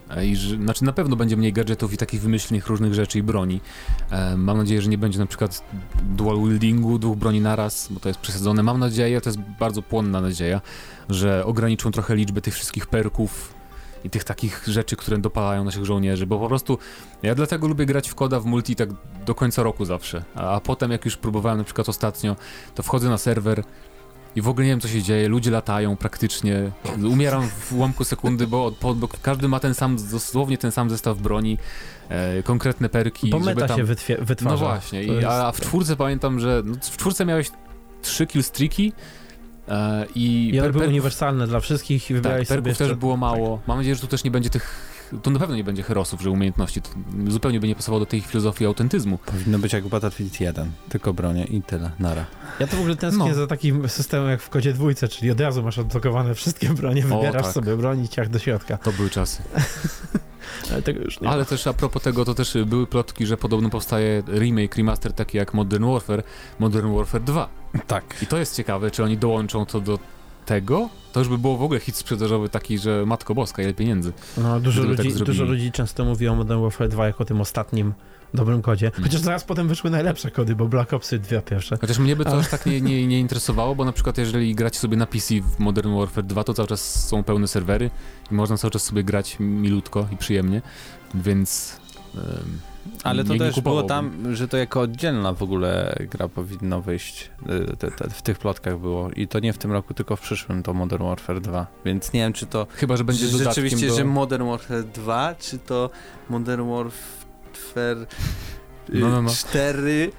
S2: e, i że, znaczy na pewno będzie mniej gadżetów i takich wymyślnych różnych rzeczy i broni. E, mam nadzieję, że nie będzie na przykład dual wieldingu, dwóch broni naraz, bo to jest przesadzone. Mam nadzieję, to jest bardzo płonna nadzieja, że ograniczą trochę liczbę tych wszystkich perków i tych takich rzeczy, które dopalają naszych żołnierzy, bo po prostu ja dlatego lubię grać w koda w multi tak do końca roku zawsze, a, a potem jak już próbowałem na przykład ostatnio, to wchodzę na serwer i w ogóle nie wiem co się dzieje, ludzie latają praktycznie, umieram w ułamku sekundy, bo, bo, bo każdy ma ten sam, dosłownie ten sam zestaw broni, e, konkretne perki,
S3: Bo meta
S2: tam...
S3: się wytwarza.
S2: No właśnie, i, a, w czwórce pamiętam, że no, w czwórce miałeś trzy killstreaki e, i,
S3: I one były
S2: perków-
S3: uniwersalne dla wszystkich i
S2: tak,
S3: wybrałeś
S2: perków
S3: sobie jeszcze...
S2: też było mało. Mam nadzieję, że tu też nie będzie tych. Tu na pewno nie będzie herosów, że umiejętności. To zupełnie by nie pasowało do tej filozofii autentyzmu.
S1: Powinno być jak Battlefield 1, tylko bronie i tyle, nara.
S3: Ja to w ogóle tęsknię
S2: No.
S3: za takim systemem jak w kodzie dwójce, czyli od razu masz odblokowane wszystkie bronie, wybierasz
S2: tak.
S3: sobie broń i ciach do środka.
S2: To były czasy. [laughs]
S3: Ale tego już nie
S2: Ale też a propos tego, to też były plotki, że podobno powstaje remake, remaster taki jak Modern Warfare, Modern Warfare 2.
S1: Tak.
S2: I to jest ciekawe, czy oni dołączą to do tego? To już by było w ogóle hit sprzedażowy taki, że matko boska, ile pieniędzy.
S3: No, dużo,
S2: tak
S3: ludzi,
S2: zrobili.
S3: dużo ludzi często mówi o Modern Warfare 2 jako tym ostatnim dobrym kodzie.
S2: Mhm.
S3: Chociaż zaraz potem wyszły najlepsze kody, bo Black Opsy dwie pierwsze.
S2: Chociaż mnie by to aż tak nie, nie, nie interesowało, bo na przykład jeżeli gracie sobie na PC w Modern Warfare 2, to cały czas są pełne serwery i można cały czas sobie grać milutko i przyjemnie, więc...
S1: Ale to
S2: nie- nie
S1: też było
S2: kupowałbym.
S1: tam, że to jako oddzielna w ogóle gra powinno wyjść. y, Te, te, w tych plotkach było. I to nie w tym roku, tylko w przyszłym to Modern Warfare 2. Więc nie wiem, czy to
S2: Chyba, że będzie dodatkiem
S1: rzeczywiście,
S2: do...
S1: że Modern Warfare 2, czy to Modern Warfare y,
S2: No, no, no.
S1: 4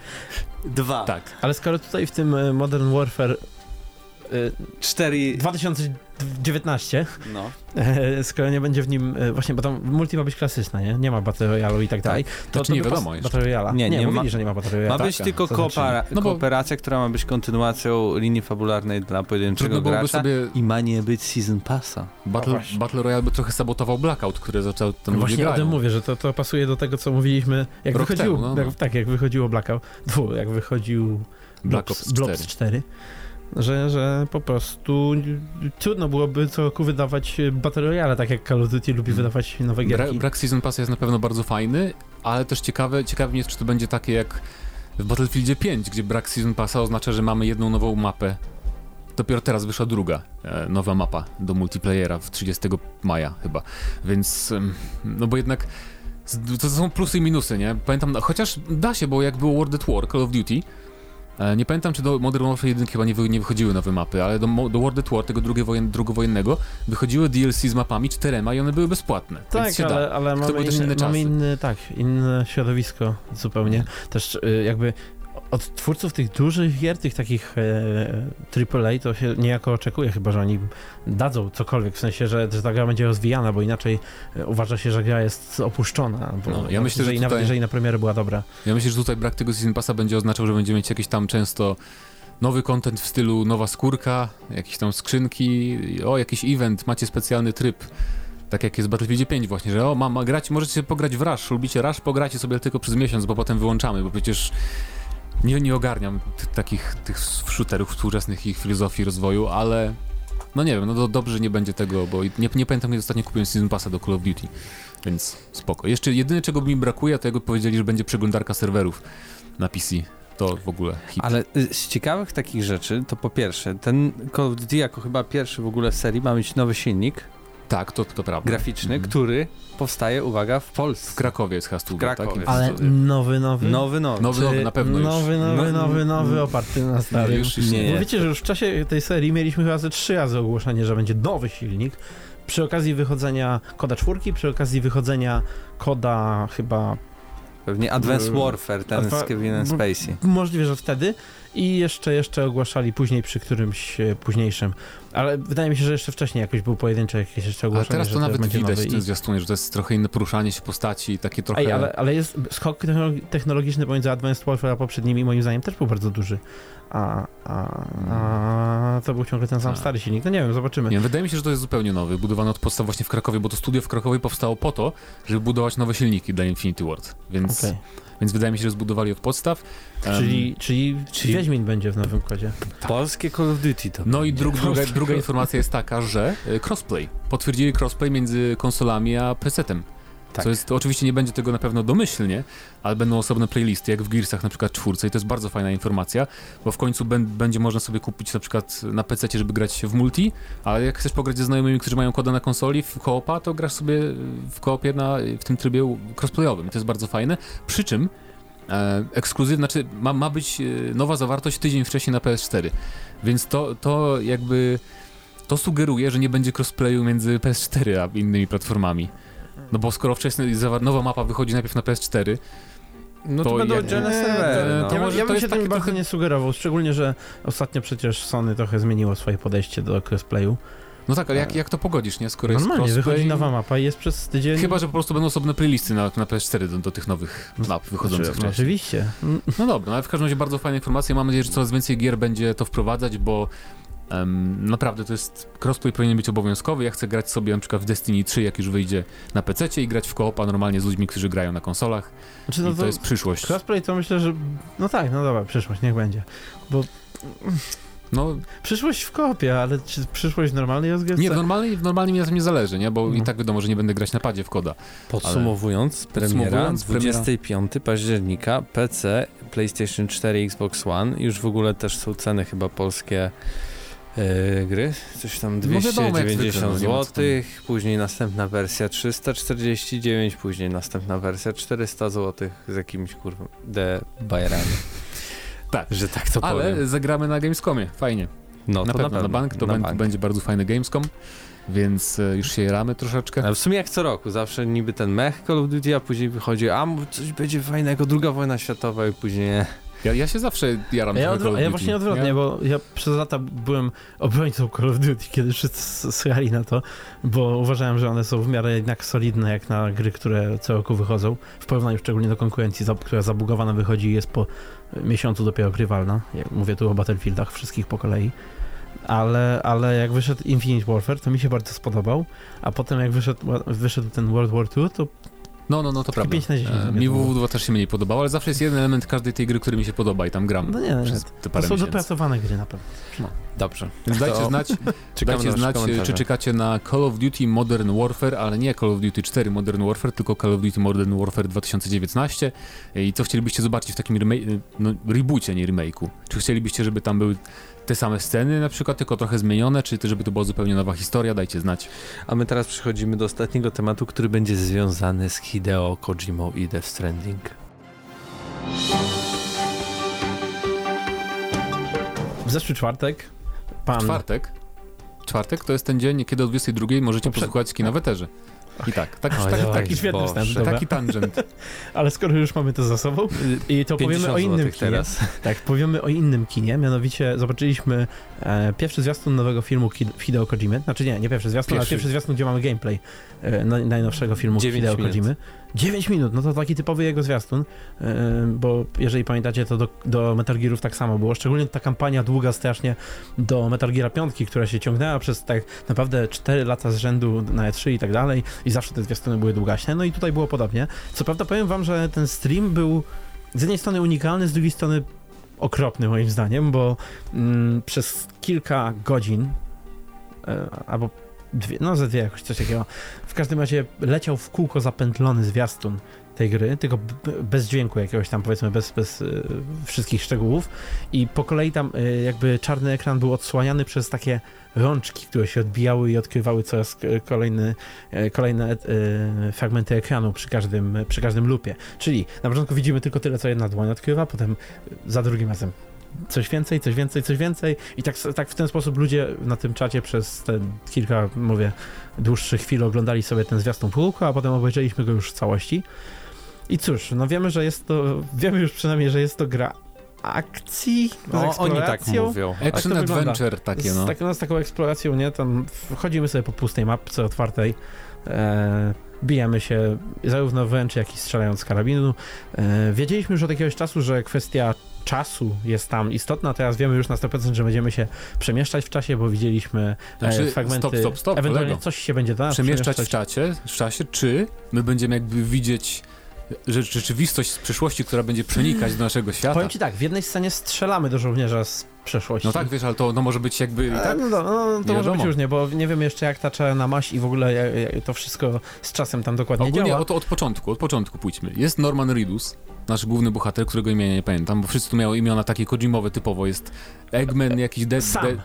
S1: 2.
S2: Tak.
S3: Ale skoro tutaj w tym e, Modern Warfare
S1: 4
S3: 2019,
S1: no. [laughs]
S3: skoro nie będzie w nim, e, właśnie, bo tam multi ma być klasyczna, nie? Nie ma Battle Royale i tak dalej. To,
S2: Znaczy nie
S3: to
S2: wiadomo jeszcze.
S3: Battle Royale.
S1: Nie,
S3: Nie,
S1: nie
S3: mówili,
S1: ma-
S3: że nie ma Battle Royale.
S1: Ma być
S3: Tak,
S1: tylko
S3: to znaczy-
S1: koopera-
S2: No bo-
S1: kooperacja, która ma być kontynuacją linii fabularnej dla pojedynczego gracza
S2: sobie...
S1: i ma nie być Season Passa.
S2: Battle,
S3: właśnie.
S2: Battle Royale by trochę sabotował Blackout, który zaczął
S3: No
S2: ludzie
S3: właśnie o
S2: grają.
S3: tym mówię, że to, to pasuje do tego, co mówiliśmy, jak
S2: Rok
S3: wychodziło,
S2: temu, no, no.
S3: Jak, tak, jak wychodziło Blackout, dwu, jak wychodził
S2: Black Ops
S3: Blops
S2: 4.
S3: 4, że, że po prostu trudno byłoby co roku wydawać Battle Royale, tak jak Call of Duty lubi
S2: Hmm.
S3: wydawać nowe
S2: Bra
S3: gierki.
S2: brak Season Passa jest na pewno bardzo fajny, ale też ciekawe, ciekawe jest, czy to będzie takie jak w Battlefieldzie 5, gdzie brak Season Passa oznacza, że mamy jedną nową mapę. Dopiero teraz wyszła druga e, nowa mapa do multiplayera w 30 maja chyba, więc no bo jednak to są plusy i minusy, nie? Pamiętam, no, chociaż da się, bo jak było World at War, Call of Duty, e, nie pamiętam, czy do Modern Warfare 1 chyba nie, wy, nie wychodziły nowe mapy, ale do, do World at War, tego drugiego wojen, drugowojennego, wychodziły DLC z mapami czterema i one były bezpłatne.
S3: Tak,
S2: da.
S3: ale, ale mamy, inne, mamy inny, tak, inne środowisko zupełnie. Też y, jakby od twórców tych dużych gier, tych takich e, AAA, to się niejako oczekuje chyba, że oni dadzą cokolwiek, w sensie, że, że ta gra będzie rozwijana, bo inaczej e, uważa się, że gra jest opuszczona. Bo,
S2: No, ja myślę, że
S3: i nawet
S2: tutaj-
S3: jeżeli na premierę była dobra.
S2: Ja myślę, że tutaj brak tego Season Passa będzie oznaczał, że będziemy mieć jakieś tam często nowy content w stylu nowa skórka, jakieś tam skrzynki, o, jakiś event, macie specjalny tryb. Tak jak jest w Battlefield 5 właśnie, że o, mama, grać, możecie pograć w Rush, lubicie Rush, pogracie sobie tylko przez miesiąc, bo potem wyłączamy, bo przecież nie, nie ogarniam takich tych shooterów współczesnych ich filozofii rozwoju, ale no nie wiem, no to dobrze, nie będzie tego, bo nie, nie pamiętam, kiedy ostatnio kupiłem Season Passa do Call of Duty, więc spoko. Jeszcze jedyne, czego mi brakuje, to jakby powiedzieli, że będzie przeglądarka serwerów na PC. To w ogóle hit.
S1: Ale y, z ciekawych takich rzeczy, to po pierwsze, ten Call of Duty jako chyba pierwszy w ogóle w serii ma mieć nowy silnik
S2: Tak, to, to prawda.
S1: graficzny,
S2: Mhm.
S1: który powstaje, uwaga, w Polsce.
S2: W Krakowie jest.
S1: W Krakowie.
S2: Tak?
S3: Ale nowy, nowy.
S1: Nowy, nowy.
S2: Nowy, nowy, na pewno już.
S3: Nowy, nowy,
S1: No,
S3: nowy, nowy,
S1: no.
S3: oparty na starym.
S2: już, już
S1: Nie.
S3: Bo wiecie, że już w czasie tej serii mieliśmy chyba ze trzy razy ogłoszenie, że będzie nowy silnik. Przy okazji wychodzenia koda czwórki, przy okazji wychodzenia koda chyba
S1: Pewnie Advanced Warfare, ten z Kevinem Spacey.
S3: możliwe, że wtedy i jeszcze, jeszcze ogłaszali później przy którymś e, późniejszym. Ale wydaje mi się, że jeszcze wcześniej jakoś był pojedyncze jakieś jeszcze
S2: Ale
S3: ogłoszenie,
S2: teraz
S3: że
S2: to nawet widać w
S3: i-
S2: tym zwiastunie, że to jest trochę inne poruszanie się postaci, takie trochę...
S3: Ej, ale, ale jest skok technologi- technologiczny pomiędzy Advanced Warfare a poprzednimi moim zdaniem też był bardzo duży. A, a, a to był ciągle ten sam
S2: Tak.
S3: stary silnik. No nie wiem, zobaczymy.
S2: Nie, wydaje mi się, że to jest zupełnie nowy, budowany od podstaw właśnie w Krakowie, bo to studio w Krakowie powstało po to, żeby budować nowe silniki dla Infinity Ward, więc,
S3: Okej.
S2: Więc wydaje mi się, że zbudowali od podstaw.
S3: Czyli, czyli,
S1: czyli-
S3: Wiedźmin będzie w nowym kodzie.
S1: Polskie Call of Duty to
S2: No i
S1: będzie.
S2: dru druga, druga informacja jest taka, że e, crossplay. Potwierdzili crossplay między konsolami a PC-tem.
S1: Tak.
S2: Co jest, to oczywiście nie będzie tego na pewno domyślnie, ale będą osobne playlisty, jak w Gearsach na przykład czwórce i to jest bardzo fajna informacja, bo w końcu bę- będzie można sobie kupić na przykład na PC, żeby grać w multi, ale jak chcesz pograć ze znajomymi, którzy mają koda na konsoli w koopa, to grasz sobie w koopie na, w tym trybie crossplayowym. To jest bardzo fajne. Przy czym e, ekskluzyw, znaczy ma, ma być e, nowa zawartość tydzień wcześniej na PS4, więc to, to jakby to sugeruje, że nie będzie crossplayu między PS4 a innymi platformami. No bo skoro wcześniej zawar- nowa mapa wychodzi najpierw na PS4,
S1: No to,
S2: to
S1: będą oddzielne
S2: Nie,
S1: serwery.
S2: to
S1: No.
S3: ja,
S2: może
S3: ja
S2: to
S3: bym
S2: jest
S3: się tym
S2: takie
S3: bardzo
S2: trochę-
S3: nie sugerował, szczególnie, że ostatnio przecież Sony trochę zmieniło swoje podejście do crossplayu.
S2: no tak, ale jak, jak to pogodzisz, nie? Skoro jest
S3: Normalnie,
S2: crossplay...
S3: wychodzi nowa mapa i jest przez tydzień...
S2: Chyba, że po prostu będą osobne playlisty na, na PS4 do, do tych nowych map wychodzących
S3: Znaczy,
S2: wcześniej.
S3: Oczywiście.
S2: No dobra, no ale w każdym razie bardzo fajna informacja. Mam nadzieję, że coraz więcej gier będzie to wprowadzać, bo em, naprawdę to jest. Crossplay powinien być obowiązkowy. Ja chcę grać sobie na przykład w Destiny 3, jak już wyjdzie na PC i grać w koopa normalnie z ludźmi, którzy grają na konsolach.
S3: Znaczy,
S2: I
S3: no
S2: to,
S3: to,
S2: jest przyszłość.
S3: crossplay to myślę, że... No tak, no dobra, przyszłość, niech będzie. Bo
S2: No
S3: przyszłość w kopie, ale czy przyszłość w normalnej rozgrywce?
S2: nie, w normalnie, w normalnie mi na tym nie zależy, nie? Bo i
S3: No.
S2: tak wiadomo, że nie będę grać na padzie w koda.
S1: Podsumowując, premiera
S2: Podsumowując, premiera-
S1: 25 października, PC, PlayStation 4, Xbox One. Już w ogóle też są ceny chyba polskie e, gry. Coś tam
S2: No wiadomo, jak
S1: 290
S2: zwykle, no co
S1: zł, później następna wersja 349, później następna wersja 400 zł z jakimś kurwa de bajerami. [laughs]
S2: Tak.
S1: Że tak to
S2: Ale
S1: powiem.
S2: zagramy na Gamescomie, fajnie.
S1: No,
S2: na,
S1: to
S2: pewno, na bank to
S1: na bank.
S2: będzie bardzo fajny Gamescom, więc e, już się jaramy troszeczkę.
S1: Ale w sumie jak co roku, zawsze niby ten mech Call of Duty, a później wychodzi, a coś będzie fajnego, druga wojna światowa i później nie.
S2: Ja, ja się zawsze jaram
S3: ja, odwro- ja właśnie odwrotnie,
S2: Ja-
S3: bo ja przez lata byłem obrońcą Call of Duty, kiedy wszyscy słuchali na to, bo uważałem, że one są w miarę jednak solidne jak na gry, które co roku wychodzą, w porównaniu szczególnie do konkurencji, która zabugowana wychodzi i jest po miesiącu dopiero grywalna. Ja mówię tu o Battlefieldach, wszystkich po kolei. Ale, ale jak wyszedł Infinite Warfare, to mi się bardzo spodobał, a potem jak wyszedł, wyszedł ten World War II, to
S2: No, no, no, to prawda.
S3: 5 na 10
S2: E, mi
S3: to było.
S2: WW2 też się mniej podobało, ale zawsze jest jeden element każdej tej gry, który mi się podoba i tam gram
S3: no nie,
S2: przez te
S3: to
S2: parę
S3: są
S2: miesięcy.
S3: dopracowane gry na pewno.
S1: Dobrze.
S2: Więc dajcie
S1: To
S2: znać, [laughs] dajcie
S1: na
S2: znać,
S1: wasze
S2: czy czekacie na Call of Duty Modern Warfare, ale nie Call of Duty 4 Modern Warfare, tylko Call of Duty Modern Warfare 2019 i co chcielibyście zobaczyć w takim remake, no, reboocie, nie remake'u. Czy chcielibyście, żeby tam były te same sceny na przykład, tylko trochę zmienione, czy też żeby to była zupełnie nowa historia, dajcie znać.
S1: A my teraz przechodzimy do ostatniego tematu, który będzie związany z Hideo Kojimą i Death Stranding.
S3: W zeszły czwartek pan...
S2: Czwartek. Czwartek to jest ten dzień, kiedy o 22 możecie
S3: Poprze-
S2: posłuchać kina w eterze. I tak, tak,
S1: Oj,
S2: tak,
S1: oj,
S2: taki,
S3: świetny wstęp,
S2: taki tangent. [laughs]
S3: Ale skoro już mamy to za sobą, i to powiemy
S1: 50
S3: o innym kinie.
S1: teraz. [laughs]
S3: Tak, powiemy o innym kinie, mianowicie zobaczyliśmy e, pierwszy zwiastun nowego filmu Hideo Kojimy. Znaczy nie, nie pierwszy zwiastun, ale
S2: Pierwszy.
S3: pierwszy zwiastun, gdzie mamy gameplay e, naj- najnowszego filmu Hideo
S1: minut.
S3: Kojimy. 9 minut, no to taki typowy jego zwiastun, e, bo jeżeli pamiętacie, to do, do Metal Gearów tak samo było, szczególnie ta kampania długa strasznie do Metal Geara 5, która się ciągnęła przez tak naprawdę 4 lata z rzędu na E3 i tak dalej i zawsze te zwiastuny były długaśne, no i tutaj było podobnie. Co prawda powiem wam, że ten stream był z jednej strony unikalny, z drugiej strony okropny moim zdaniem, bo mm, przez kilka godzin e, albo dwie, no ze dwie jakoś coś takiego, w każdym razie leciał w kółko zapętlony zwiastun tej gry, tylko bez dźwięku jakiegoś tam powiedzmy, bez, bez e, wszystkich szczegółów i po kolei tam e, jakby czarny ekran był odsłaniany przez takie rączki, które się odbijały i odkrywały coraz e, kolejny, kolejne fragmenty ekranu przy każdym, przy każdym lupie. Czyli na początku widzimy tylko tyle, co jedna dłoń odkrywa, potem za drugim razem coś więcej, coś więcej, coś więcej i tak, tak w ten sposób ludzie na tym czacie przez te kilka, mówię, dłuższych chwil oglądali sobie ten zwiastun w kółko, a potem obejrzeliśmy go już w całości. I cóż, no wiemy, że jest to, wiemy już przynajmniej, że jest to gra akcji, z
S1: No, oni tak mówią.
S2: Action
S3: wygląda.
S2: adventure takie,
S3: z,
S2: no.
S3: tak, no, z taką eksploracją, nie? Tam chodzimy sobie po pustej mapce otwartej, e, bijemy się zarówno wręcz, jak i strzelając z karabinu. E, wiedzieliśmy już od jakiegoś czasu, że kwestia czasu jest tam istotna, teraz wiemy już na 100%, że będziemy się przemieszczać w czasie, bo widzieliśmy e,
S2: Znaczy,
S3: fragmenty,
S2: stop, stop, stop,
S3: ewentualnie coś się będzie do nas
S2: Przemieszczać w czacie, w czasie, czy my będziemy jakby widzieć że- rzeczywistość z przyszłości, która będzie przenikać do naszego świata.
S3: Powiem ci tak, w jednej scenie strzelamy do żołnierza z przeszłości.
S2: No tak, wiesz, ale to no, może być jakby i
S3: E,
S2: tak.
S3: No, no, no to może być różnie, bo nie wiem jeszcze jak ta czarna maść i w ogóle jak, jak to wszystko z czasem tam dokładnie
S2: Ogólnie
S3: działa.
S2: od, od początku, od początku pójdźmy. Jest Norman Reedus, nasz główny bohater, którego imienia nie pamiętam, bo wszyscy tu miały imiona takie Kojimowe typowo. Jest Eggman, jakiś Dead...
S3: Sam.
S2: Dead-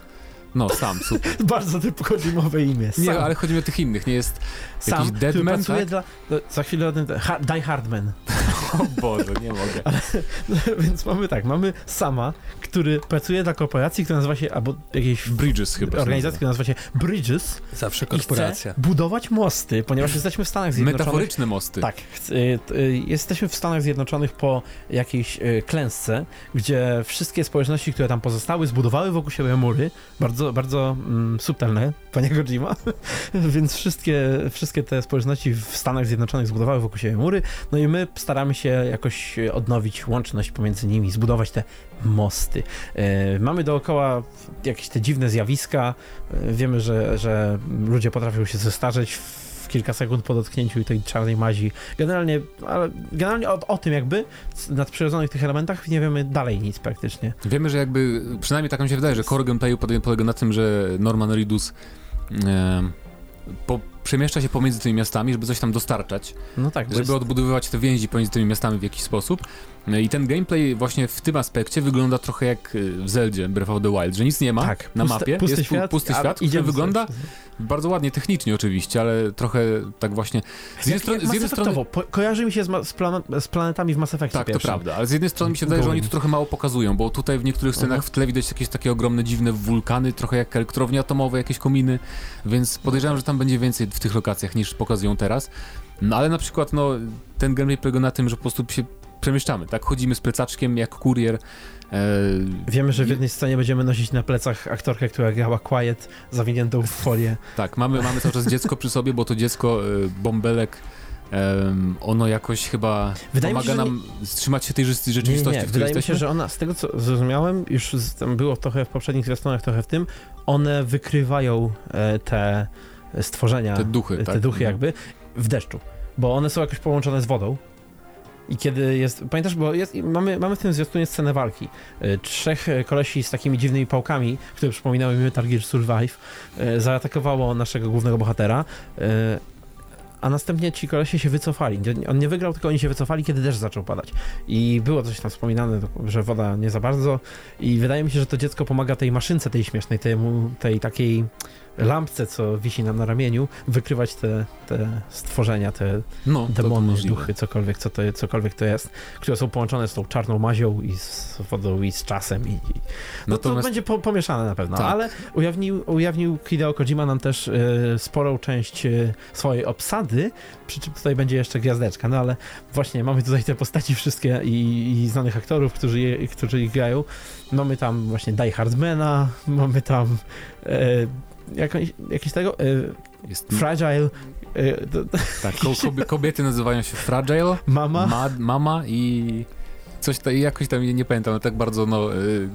S2: no, sam, super. [laughs]
S3: Bardzo typu Kojimowe imię. Sam.
S2: Nie, ale chodzi mi o tych innych, nie jest...
S3: Sam,
S2: jakiś Deadman, tak?
S3: dla... No, za chwilę o tym... Ha, Die Hardman. [laughs]
S2: O Boże, nie mogę. [laughs]
S3: Więc mamy tak, mamy Sama, który pracuje dla korporacji, która nazywa się, albo jakiejś
S2: Bridges chyba.
S3: organizacji, która nazywa się Bridges
S1: Zawsze korporacja.
S3: budować mosty, ponieważ jesteśmy w Stanach Zjednoczonych.
S2: Metaforyczne mosty.
S3: Tak, y, y, jesteśmy w Stanach Zjednoczonych po jakiejś y, klęsce, gdzie wszystkie społeczności, które tam pozostały, zbudowały wokół siebie mury, bardzo, bardzo mm, subtelne, panie Kojima, [laughs] więc wszystkie, wszystkie te społeczności w Stanach Zjednoczonych zbudowały wokół siebie mury, no i my staramy się jakoś odnowić łączność pomiędzy nimi, zbudować te mosty. Y, Mamy dookoła jakieś te dziwne zjawiska, y, wiemy, że, że ludzie potrafią się zestarzeć w kilka sekund po dotknięciu tej czarnej mazi. Generalnie, ale generalnie o, o tym jakby, nadprzyrodzonych tych elementach nie wiemy dalej nic praktycznie.
S2: Wiemy, że jakby, przynajmniej tak mi się wydaje, że core gameplayu polega, na tym, że Norman Reedus e, po, przemieszcza się pomiędzy tymi miastami, żeby coś tam dostarczać,
S3: No tak,
S2: żeby
S3: jest,
S2: odbudowywać te więzi pomiędzy tymi miastami w jakiś sposób. E, I ten gameplay właśnie w tym aspekcie wygląda trochę jak e, w Zeldzie Breath of the Wild, że nic nie ma
S3: tak,
S2: na mapie,
S3: pusty
S2: jest
S3: świat,
S2: pusty świat, który wygląda
S3: przez-
S2: bardzo ładnie technicznie oczywiście, ale trochę tak właśnie... Z jednej strony... Z jednej strony
S3: po, kojarzy mi się z, z, plan, z planetami w Mass Effectie
S2: tak, to
S3: pierwszym.
S2: prawda, ale z jednej strony mi się wydaje, że oni tu trochę mało pokazują, bo tutaj w niektórych scenach
S3: Mhm.
S2: w tle widać jakieś takie ogromne, dziwne wulkany, trochę jak elektrownie atomowe, jakieś kominy, więc podejrzewam, że tam będzie więcej w tych lokacjach niż pokazują teraz. No ale na przykład, no, ten gameplay polega na tym, że po prostu się przemieszczamy, tak? Chodzimy z plecaczkiem jak kurier. E,
S3: Wiemy, że w jednej scenie będziemy nosić na plecach aktorkę, która grała Quiet, zawiniętą w folię.
S2: tak, mamy, mamy cały czas dziecko przy sobie, bo to dziecko, e, bąbelek, ono jakoś chyba
S3: Wydaje
S2: pomaga
S3: się,
S2: nam wstrzymać się tej rzeczy-
S3: Nie, nie,
S2: rzeczywistości,
S3: nie.
S2: w której
S3: Wydaje mi się,
S2: jesteśmy.
S3: że ona, z tego co zrozumiałem, już tam było trochę w poprzednich zwiastunach, trochę w tym, one wykrywają e, te stworzenia,
S2: Te duchy,
S3: te
S2: tak?
S3: duchy jakby, w deszczu, bo one są jakoś połączone z wodą. I kiedy jest, pamiętasz, bo jest, mamy, mamy w tym zwiastunie scenę walki. E, Trzech kolesi z takimi dziwnymi pałkami, które przypominały mi Metal Gear Survive, e, zaatakowało naszego głównego bohatera. e, A następnie ci kolesie się wycofali. On nie wygrał, tylko oni się wycofali, kiedy deszcz zaczął padać. I było coś tam wspominane, że woda nie za bardzo. I wydaje mi się, że to dziecko pomaga tej maszynce tej śmiesznej, temu, tej takiej lampce, co wisi nam na ramieniu, wykrywać te, te stworzenia, te
S2: No, to
S3: demony, duchy, cokolwiek, co to, cokolwiek to jest, które są połączone z tą czarną mazią i z wodą i z czasem i, i no to będzie po, pomieszane na pewno,
S2: Tak.
S3: ale ujawnił, ujawnił Hideo Kojima nam też e, sporą część e, swojej obsady, przy czym tutaj będzie jeszcze gwiazdeczka, no ale właśnie mamy tutaj te postaci wszystkie i, i znanych aktorów, którzy, je, którzy ich grają. Mamy tam właśnie Die Hardmana, mamy tam e, jakąś, jakieś tego, e,
S2: Jest,
S3: Fragile, e, to,
S2: tak, ko- [laughs] kobie- kobiety nazywają się Fragile,
S3: Mama.
S2: ma, mama i coś tam, jakoś tam, nie pamiętam, ale tak bardzo, no, y,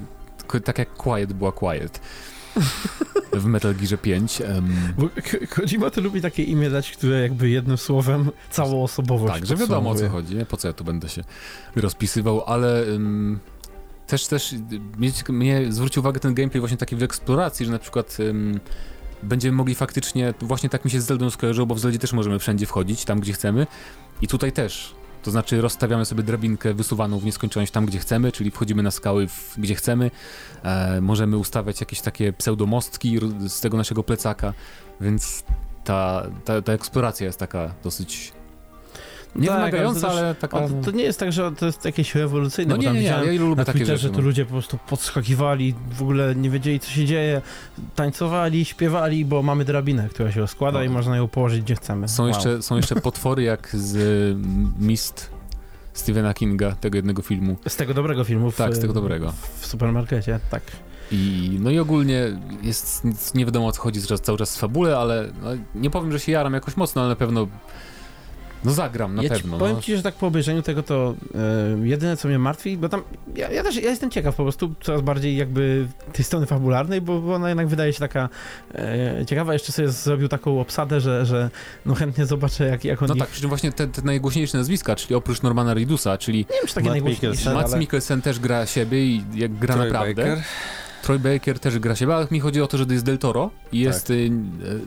S2: ko- tak jak Quiet była Quiet [laughs] w Metal Gearze 5. em,
S3: Bo Ko- Kojima to lubi takie imię dać, które jakby jednym słowem całą osobowość
S2: tak, że wiadomo o co chodzi, nie? po co ja tu będę się rozpisywał, ale ym, też, też mnie, zwrócił uwagę ten gameplay właśnie taki w eksploracji, że na przykład ym, będziemy mogli faktycznie, właśnie tak mi się z Zeldą skojarzyło, bo w Zeldzie też możemy wszędzie wchodzić, tam gdzie chcemy i tutaj też. To znaczy rozstawiamy sobie drabinkę wysuwaną w nieskończoność tam, gdzie chcemy, czyli wchodzimy na skały, w, gdzie chcemy. E, możemy ustawiać jakieś takie pseudomostki z tego naszego plecaka, więc ta, ta, ta eksploracja jest taka dosyć nie
S3: Tak,
S2: wymagająca,
S3: ale
S2: taka...
S3: To, nie jest tak, że to jest jakieś rewolucyjne,
S2: No
S3: bo
S2: nie,
S3: tam
S2: nie,
S3: widziałem
S2: ja lubię
S3: na
S2: takie
S3: Twitterze,
S2: rzeczy.
S3: to
S2: No.
S3: ludzie po prostu podskakiwali, w ogóle nie wiedzieli, co się dzieje, tańcowali, śpiewali, bo mamy drabinę, która się rozkłada
S2: No.
S3: i można ją położyć gdzie chcemy.
S2: Są,
S3: Wow.
S2: jeszcze, są jeszcze potwory jak z y, Mist Stephena Kinga, tego jednego filmu.
S3: Z tego dobrego filmu. W,
S2: Tak, z tego dobrego.
S3: W supermarkecie, tak.
S2: I, no i ogólnie jest nie wiadomo o co chodzi cały, cały czas w fabule, ale no, nie powiem, że się jaram jakoś mocno, ale na pewno no zagram, na
S3: ja
S2: pewno.
S3: Ci, powiem
S2: no.
S3: ci, że tak po obejrzeniu tego to e, jedyne co mnie martwi, bo tam ja, ja też ja jestem ciekaw po prostu coraz bardziej jakby tej strony fabularnej, bo, bo ona jednak wydaje się taka e, ciekawa. Jeszcze sobie zrobił taką obsadę, że, że no chętnie zobaczę jak, jak on
S2: No
S3: ich...
S2: tak, przy czym właśnie te, te najgłośniejsze nazwiska, czyli oprócz Normana Reedusa, czyli
S3: Nie wiem, czy takie
S1: Matt
S3: najgłośniejsze,
S1: Mikkelsen.
S2: Mats
S3: ale...
S2: Mikkelsen też gra siebie i jak gra
S1: Troy
S2: naprawdę.
S1: Baker.
S2: Troy Baker też gra siebie, ale mi chodzi o to, że to jest Del Toro i jest y, y,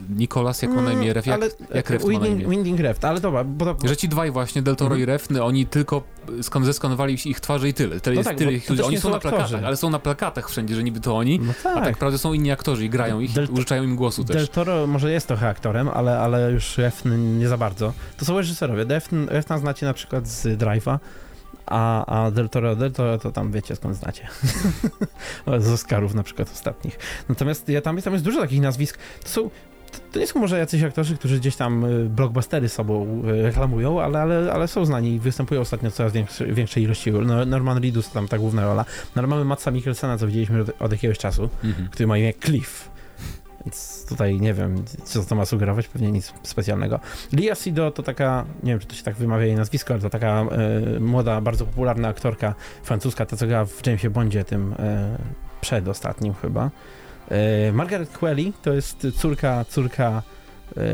S2: Nicolas, jak ma na imię, Ref, jak,
S3: ale,
S2: jak Reft ma na
S3: Winding,
S2: imię?
S3: Winding Reft, ale dobra, bo to,
S2: Że ci dwaj właśnie, Del Toro
S3: Mhm.
S2: i Refny, oni tylko skan zeskanowali ich twarze i tyle. Tyle
S3: No
S2: jest
S3: tak,
S2: tyle ich ludzi. Oni są na plakatach, ale są na plakatach wszędzie, że niby to oni,
S3: no
S2: a
S3: tak.
S2: tak naprawdę są inni aktorzy i grają ich,
S3: Del-
S2: użyczają im głosu też.
S3: Del Toro może jest trochę aktorem, ale, ale już Refn nie za bardzo. To są reżyserowie. Refn, Refna znacie na przykład z Drive'a, a, a Del Toro, Del Toro to tam wiecie skąd znacie. [laughs] z Oscarów na przykład ostatnich. Natomiast ja, tam, tam jest dużo takich nazwisk. To są to- nie są może jacyś aktorzy, którzy gdzieś tam y, blockbustery sobą y, reklamują, ale, ale, ale są znani i występują ostatnio w coraz większej, większej ilości. No, Norman Reedus to tam ta główna rola. No, mamy Matsa Mikkelsena, co widzieliśmy od, od jakiegoś czasu
S2: Mhm.
S3: który ma imię Cliff. Więc tutaj nie wiem, co to ma sugerować, pewnie nic specjalnego. Lia Sido to taka, nie wiem, czy to się tak wymawia jej nazwisko, ale to taka e, młoda, bardzo popularna aktorka francuska, ta co gra w Jamesie Bondzie, tym e, przedostatnim chyba. E, Margaret Qualley to jest córka, córka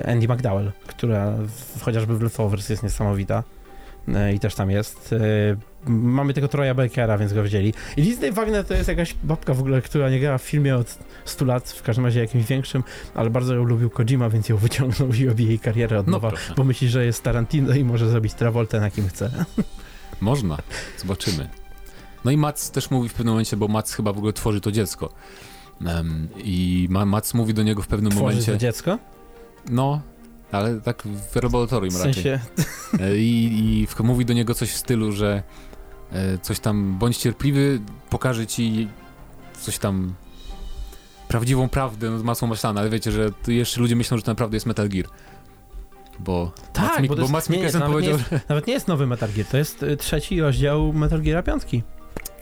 S3: Andy McDowell, która w, chociażby w Leftovers jest niesamowita. I też tam jest. Mamy tego Troja Bakera, więc go wzięli. I Disney Wagner to jest jakaś babka w ogóle, która nie grała w filmie od 100 lat, w każdym razie jakimś większym, ale bardzo ją lubił Kojima, więc ją wyciągnął i robi jej karierę od
S2: No
S3: nowa,
S2: proszę.
S3: bo myśli, że jest Tarantino i może zrobić Travoltę na kim chce. [laughs]
S2: Można, zobaczymy. No i Mats też mówi w pewnym momencie, bo Mats chyba w ogóle tworzy to dziecko. Em, I ma, Mats mówi do niego w pewnym
S3: Tworzy
S2: momencie.
S3: to dziecko?
S2: No, ale tak w laboratorium
S3: W
S2: raczej.
S3: sensie,
S2: E, I, i w, mówi do niego coś w stylu, że coś tam, bądź cierpliwy, pokaże ci coś tam, prawdziwą prawdę, no, masło maślane, ale wiecie, że jeszcze ludzie myślą, że to naprawdę jest Metal Gear. Bo,
S3: Tak,
S2: Mik-
S3: bo to
S2: bo
S3: jest-
S2: Mats
S3: nie,
S2: Mikkelsen
S3: nawet nie
S2: powiedział, że
S3: nawet nie jest nowy Metal Gear, to jest y, trzeci rozdział Metal Geara piątki.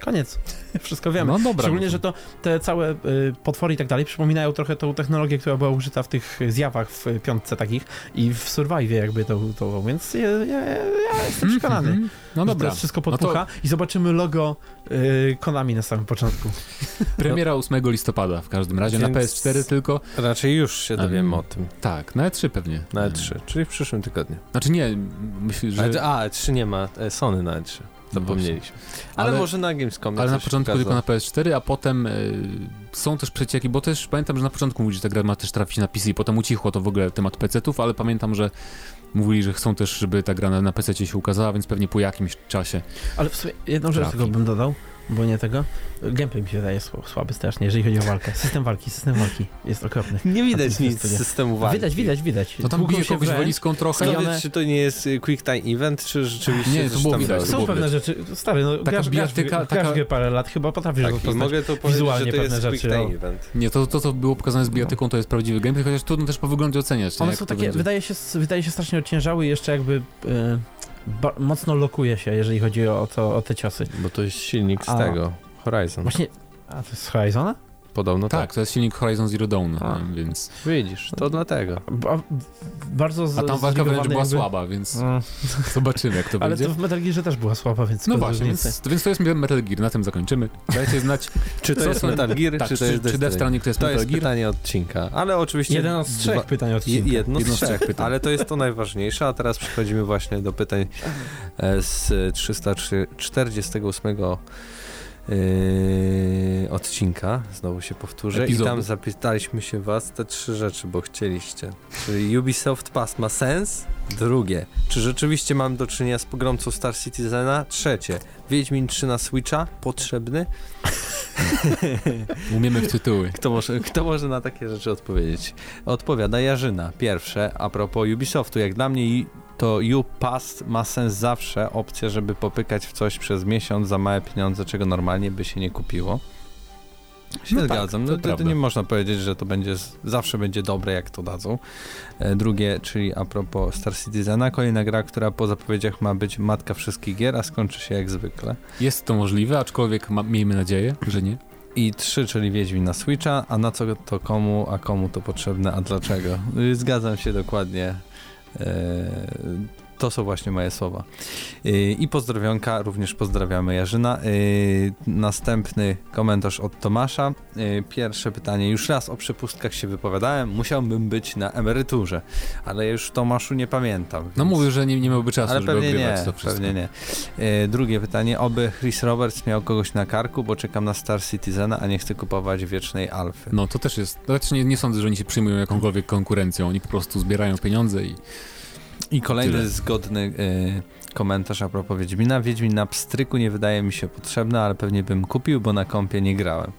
S3: Koniec. [laughs] Wszystko wiemy.
S2: no dobra.
S3: Szczególnie, że to te całe y, potwory i tak dalej przypominają trochę tą technologię, która była użyta w tych zjawach w piątce takich i w Survive jakby to, to więc ja, ja, ja jestem przekonany.
S2: Mhm. No dobra.
S3: To wszystko
S2: No to-
S3: podpucha i zobaczymy logo y, Konami na samym początku. [laughs]
S2: Premiera 8 listopada w każdym razie, na
S1: Więc-
S2: PS4 tylko.
S1: Raczej już się dowiemy
S2: Em,
S1: o tym.
S2: Tak, na E3 pewnie.
S1: Na E3, czyli w przyszłym tygodniu.
S2: Znaczy nie, myślę, że...
S1: Ale, a, E3 nie ma, e, Sony na E3. Zapomnieliśmy. Ale,
S2: Ale-
S1: może na Gamescomie
S2: Ale na początku tylko na PS4, a potem y, są też przecieki, bo też pamiętam, że na początku mówili, że ta gra ma też trafić na PC, potem ucichło to w ogóle temat PC-ów, ale pamiętam, że mówili, że chcą też, żeby ta gra na, na PC się ukazała, więc pewnie po jakimś czasie.
S3: Ale w sumie jedną rzecz tylko bym dodał, bo nie tego. Gameplay mi się wydaje sł- słaby strasznie, jeżeli chodzi o walkę. System walki, system walki jest okropny.
S1: Nie widać nic z systemu walki.
S3: Widać, widać, widać.
S2: To tam bije
S3: się
S2: kogoś walizką trochę.
S3: I
S1: Skąd
S3: one-
S1: czy to nie jest y, quick time event, czy rzeczywiście
S2: Nie, to było widać,
S3: Są
S2: było
S3: pewne
S2: widać.
S3: rzeczy, stary, no
S2: Taka
S3: grasz,
S2: bijatyka,
S3: grasz,
S2: taka-
S3: parę lat, chyba potrafisz
S1: Tak,
S3: rozpoznać.
S1: mogę to powiedzieć,
S3: wizualnie
S1: że to jest
S3: pewne
S1: quick time event.
S2: Nie, to, to, co było pokazane z bijatyką, to jest prawdziwy gameplay, chociaż trudno też po wyglądzie oceniać.
S3: One są takie, wydaje się, wydaje się strasznie ociężały i jeszcze jakby e, mocno lokuje się, jeżeli chodzi o, to, o te ciosy.
S1: Bo to jest silnik z
S3: A.
S1: tego, Horizon.
S3: Właśnie, a to jest z Horizona?
S1: Podobno tak.
S2: Tak, to jest silnik Horizon Zero Dawn,
S3: A.
S2: więc...
S1: Widzisz, to dlatego.
S3: Ba, bardzo z,
S2: A tam walka wręcz była
S3: jakby-
S2: słaba, więc zobaczymy, jak to
S3: Ale
S2: będzie.
S3: to w Metal Gearze też była słaba, więc
S2: No właśnie, więc, więc to jest Metal Gear, na tym zakończymy. Dajcie znać, [laughs]
S1: Czy to jest Metal Gear,
S2: tak,
S1: czy to
S2: czy,
S1: jest
S2: czy Death? Stranding to jest
S1: To
S2: Metal
S1: jest
S2: Gear?
S1: pytanie odcinka, ale oczywiście...
S3: Jeden od trzech
S1: dwa-
S3: pytań odcinka.
S1: jedno,
S2: Jedno
S1: z
S2: z trzech
S1: trzech,
S2: pytań.
S1: ale to jest to najważniejsze, a teraz przechodzimy właśnie do pytań e, z 348 yy, odcinka, znowu się powtórzę,
S2: Epizodu.
S1: i tam zapytaliśmy się was te trzy rzeczy, bo chcieliście. Czyli Ubisoft Pass ma sens? Drugie, czy rzeczywiście mam do czynienia z pogromcą Star Citizena? Trzecie, Wiedźmin 3 na Switcha? Potrzebny? [laughs]
S2: Umiemy w tytuły.
S1: Kto może, kto może na takie rzeczy odpowiedzieć? Odpowiada Jarzyna. Pierwsze, a propos Ubisoftu. Jak dla mnie i- to UPass ma sens zawsze. Opcja, żeby popykać w coś przez miesiąc za małe pieniądze, czego normalnie by się nie kupiło. Się
S2: No tak,
S1: zgadzam.
S2: to
S1: no, to, nie można powiedzieć, że to będzie zawsze będzie dobre, jak to dadzą. E, drugie, czyli a propos Star Citizena, kolejna gra, która po zapowiedziach ma być matka wszystkich gier, a skończy się jak zwykle.
S2: Jest to możliwe, aczkolwiek ma, miejmy nadzieję, że nie.
S1: I trzy, czyli Wiedźmin na Switcha, a na co to komu, a komu to potrzebne, a dlaczego? [laughs] Zgadzam się dokładnie. euh, To są właśnie moje słowa. Y, I pozdrowionka, również pozdrawiamy Jarzyna. Y, Następny komentarz od Tomasza. Y, Pierwsze pytanie. Już raz o przepustkach się wypowiadałem. Musiałbym być na emeryturze, ale już Tomaszu nie pamiętam.
S2: No
S1: więc-
S2: mówił, że nie, nie miałby czasu,
S1: ale
S2: żeby
S1: pewnie nie,
S2: to wszystko.
S1: pewnie nie. Drugie pytanie. Oby Chris Roberts miał kogoś na karku, bo czekam na Star Citizena, a nie chcę kupować wiecznej alfy.
S2: No to też jest, to też nie, nie sądzę, że oni się przyjmują jakąkolwiek konkurencją, oni po prostu zbierają pieniądze i
S1: I kolejny
S2: Tyle.
S1: zgodny e, komentarz a propos Wiedźmina. Wiedźmin na pstryku nie wydaje mi się potrzebny, ale pewnie bym kupił, bo na kompie nie grałem.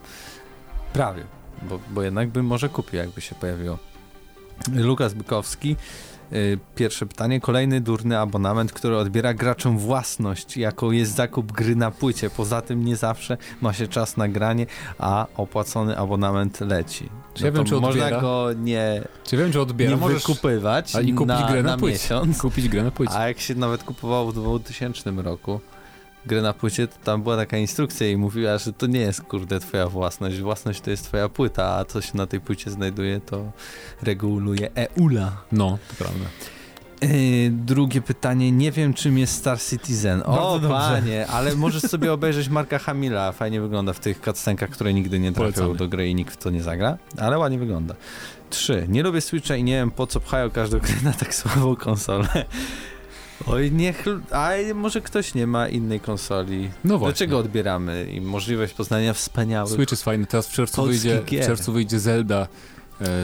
S1: Prawie, bo, bo jednak bym może kupił, jakby się pojawiło. Lukas Bykowski. e, Pierwsze pytanie. Kolejny durny abonament, który odbiera graczom własność, jaką jest zakup gry na płycie. Poza tym nie zawsze ma się czas na granie, a opłacony abonament leci.
S2: Czy ja wiem, czy
S1: można
S2: odbiera?
S1: go nie,
S2: Czy wiem, czy odbiera?
S1: nie
S2: Możesz
S1: wykupywać
S2: a i kupić
S1: na,
S2: grę na,
S1: na
S2: płycie.
S1: miesiąc.
S2: Kupić grę na płycie.
S1: A jak się nawet kupowało w 2000 roku grę na płycie, to tam była taka instrukcja i mówiła, że to nie jest kurde twoja własność. Własność to jest twoja płyta, a co się na tej płycie znajduje, to reguluje EULA.
S2: No, to prawda.
S1: Yy, drugie pytanie. Nie wiem, czym jest Star Citizen. O,
S3: dobrze.
S1: panie, ale możesz sobie obejrzeć Marka Hamila. Fajnie wygląda w tych cutscenkach, które nigdy nie trafią
S2: Polecamy.
S1: do gry i nikt w to nie zagra, ale ładnie wygląda. Trzy. Nie lubię Switcha i nie wiem, po co pchają każdą grę na tak słabą konsolę. Oj, niech... A może ktoś nie ma innej konsoli.
S2: No właśnie.
S1: Dlaczego odbieramy im możliwość poznania wspaniałych...
S2: Switch jest fajny. Teraz w czerwcu wyjdzie,
S1: gier.
S2: w czerwcu wyjdzie Zelda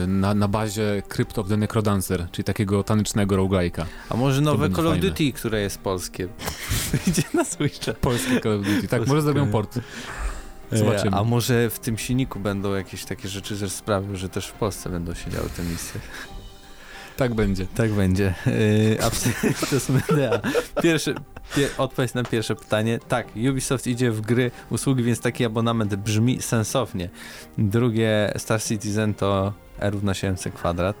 S2: na, na bazie Crypt of the Necrodancer, czyli takiego tanecznego roguelike'a.
S1: A może nowe Call of
S2: fajne.
S1: Duty, które jest polskie. [laughs] Wyjdzie na Switcha.
S2: Polski Call of Duty. Tak,
S1: Polski
S2: może zrobią port.
S1: E,
S2: Zobaczymy.
S1: A może w tym silniku będą jakieś takie rzeczy, że sprawią, że też w Polsce będą się działy te misje.
S2: Tak będzie.
S1: Tak będzie. Yy, Medea. Pierwszy, pie, odpowiedź na pierwsze pytanie. Tak, Ubisoft idzie w gry, usługi, więc taki abonament brzmi sensownie. Drugie, Star Citizen to R równa się MC kwadrat.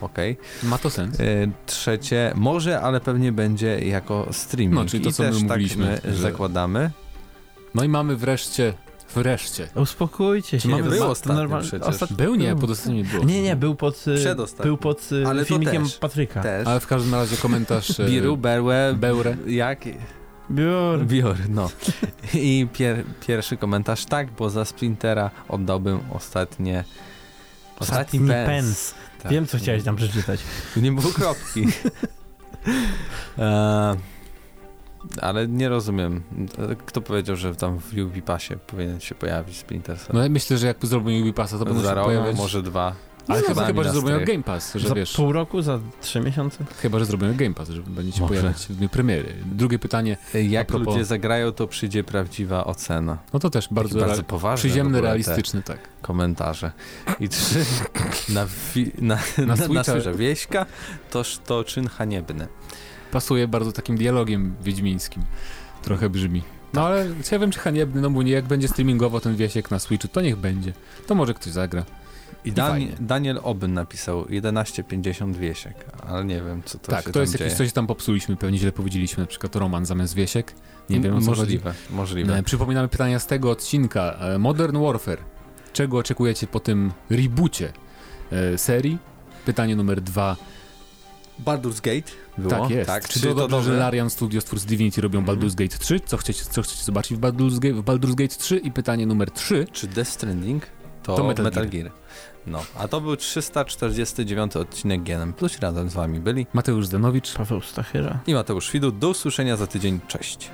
S1: Okej.
S2: Ma to sens.
S1: Yy, Trzecie, może, ale pewnie będzie jako streaming.
S2: No, czyli to,
S1: I
S2: co my
S1: też
S2: mówiliśmy,
S1: tak my
S2: że-
S1: zakładamy.
S2: No i mamy wreszcie, wreszcie.
S3: Uspokójcie się.
S1: Mamy- było ostatnio
S3: normal- ostat-
S2: Był nie, pod ostatnim nie było.
S3: Nie, nie, był pod, y, był pod y,
S1: Ale
S3: filmikiem
S1: też.
S3: Patryka.
S1: Też.
S2: Ale w każdym razie komentarz e, [laughs]
S1: Biru, Berłe,
S2: Beure.
S1: jak?
S3: Bior.
S1: Bior, no. [laughs] I pier, pierwszy komentarz, tak, bo za Splintera oddałbym ostatnie... Ostatni pens.
S3: pens.
S1: Tak.
S3: Wiem, co chciałeś tam przeczytać.
S1: Nie było kropki. [laughs] e, ale nie rozumiem. Kto powiedział, że tam w Ubi Passie powinien się pojawić Splinter Cell?
S2: No ja myślę, że jakby zrobił Ubipassa, to będą się
S1: rok,
S2: pojawiać...
S1: może dwa.
S2: Ale chyba, że
S1: na
S2: zrobią. Game Pass, że
S3: za
S2: wiesz,
S3: pół roku, za trzy miesiące?
S2: chyba, że zrobią Game Pass, że będzie się pojawiać w dniu premiery. Drugie pytanie,
S1: Jak
S2: propos-
S1: ludzie zagrają, to przyjdzie prawdziwa ocena.
S2: no to też bardzo,
S1: Bardzo,
S2: ra-
S1: poważne w
S2: przyziemny, realistyczny, tak.
S1: Komentarze. I trzy, [laughs] na, wi, na, na, na,
S2: Switcha-
S1: Switcha wieśka, toż to czyn haniebny.
S2: Pasuje bardzo takim dialogiem wiedźmińskim. Trochę brzmi. No ale ja wiem, czy haniebny, no bo nie, jak będzie streamingowo ten wiesiek na Switchu, to niech będzie. To może ktoś zagra.
S1: I. Dani, Daniel Obyn napisał 11,50 wiesiek, ale nie wiem, co to
S2: tak,
S1: się
S2: to jest jakieś
S1: dzieje.
S2: coś tam popsuliśmy, pewnie źle powiedzieliśmy, na przykład Roman zamiast wiesiek. Nie wiem, o co chodzi.
S1: Możliwe, możliwe.
S2: E, Przypominamy pytania z tego odcinka. E, Modern Warfare. Czego oczekujecie po tym reboocie e, serii? Pytanie numer dwa.
S1: Baldur's Gate było?
S2: tak jest.
S1: Tak,
S2: czy, to dobrze, że Larian Studios twórcy Divinity robią
S1: Mhm.
S2: Baldur's Gate 3? Co chcecie, co chcecie zobaczyć w Baldur's, Gate, w Baldur's Gate 3? I pytanie numer 3.
S1: Czy Death Stranding to,
S2: To Metal
S1: Metal,
S2: Gear.
S1: Gear. No, a to był 349 odcinek GNM Plus. Razem z wami byli
S2: Mateusz Zdanowicz.
S3: Paweł Stachyra.
S1: i Mateusz Widut. Do usłyszenia za tydzień. Cześć.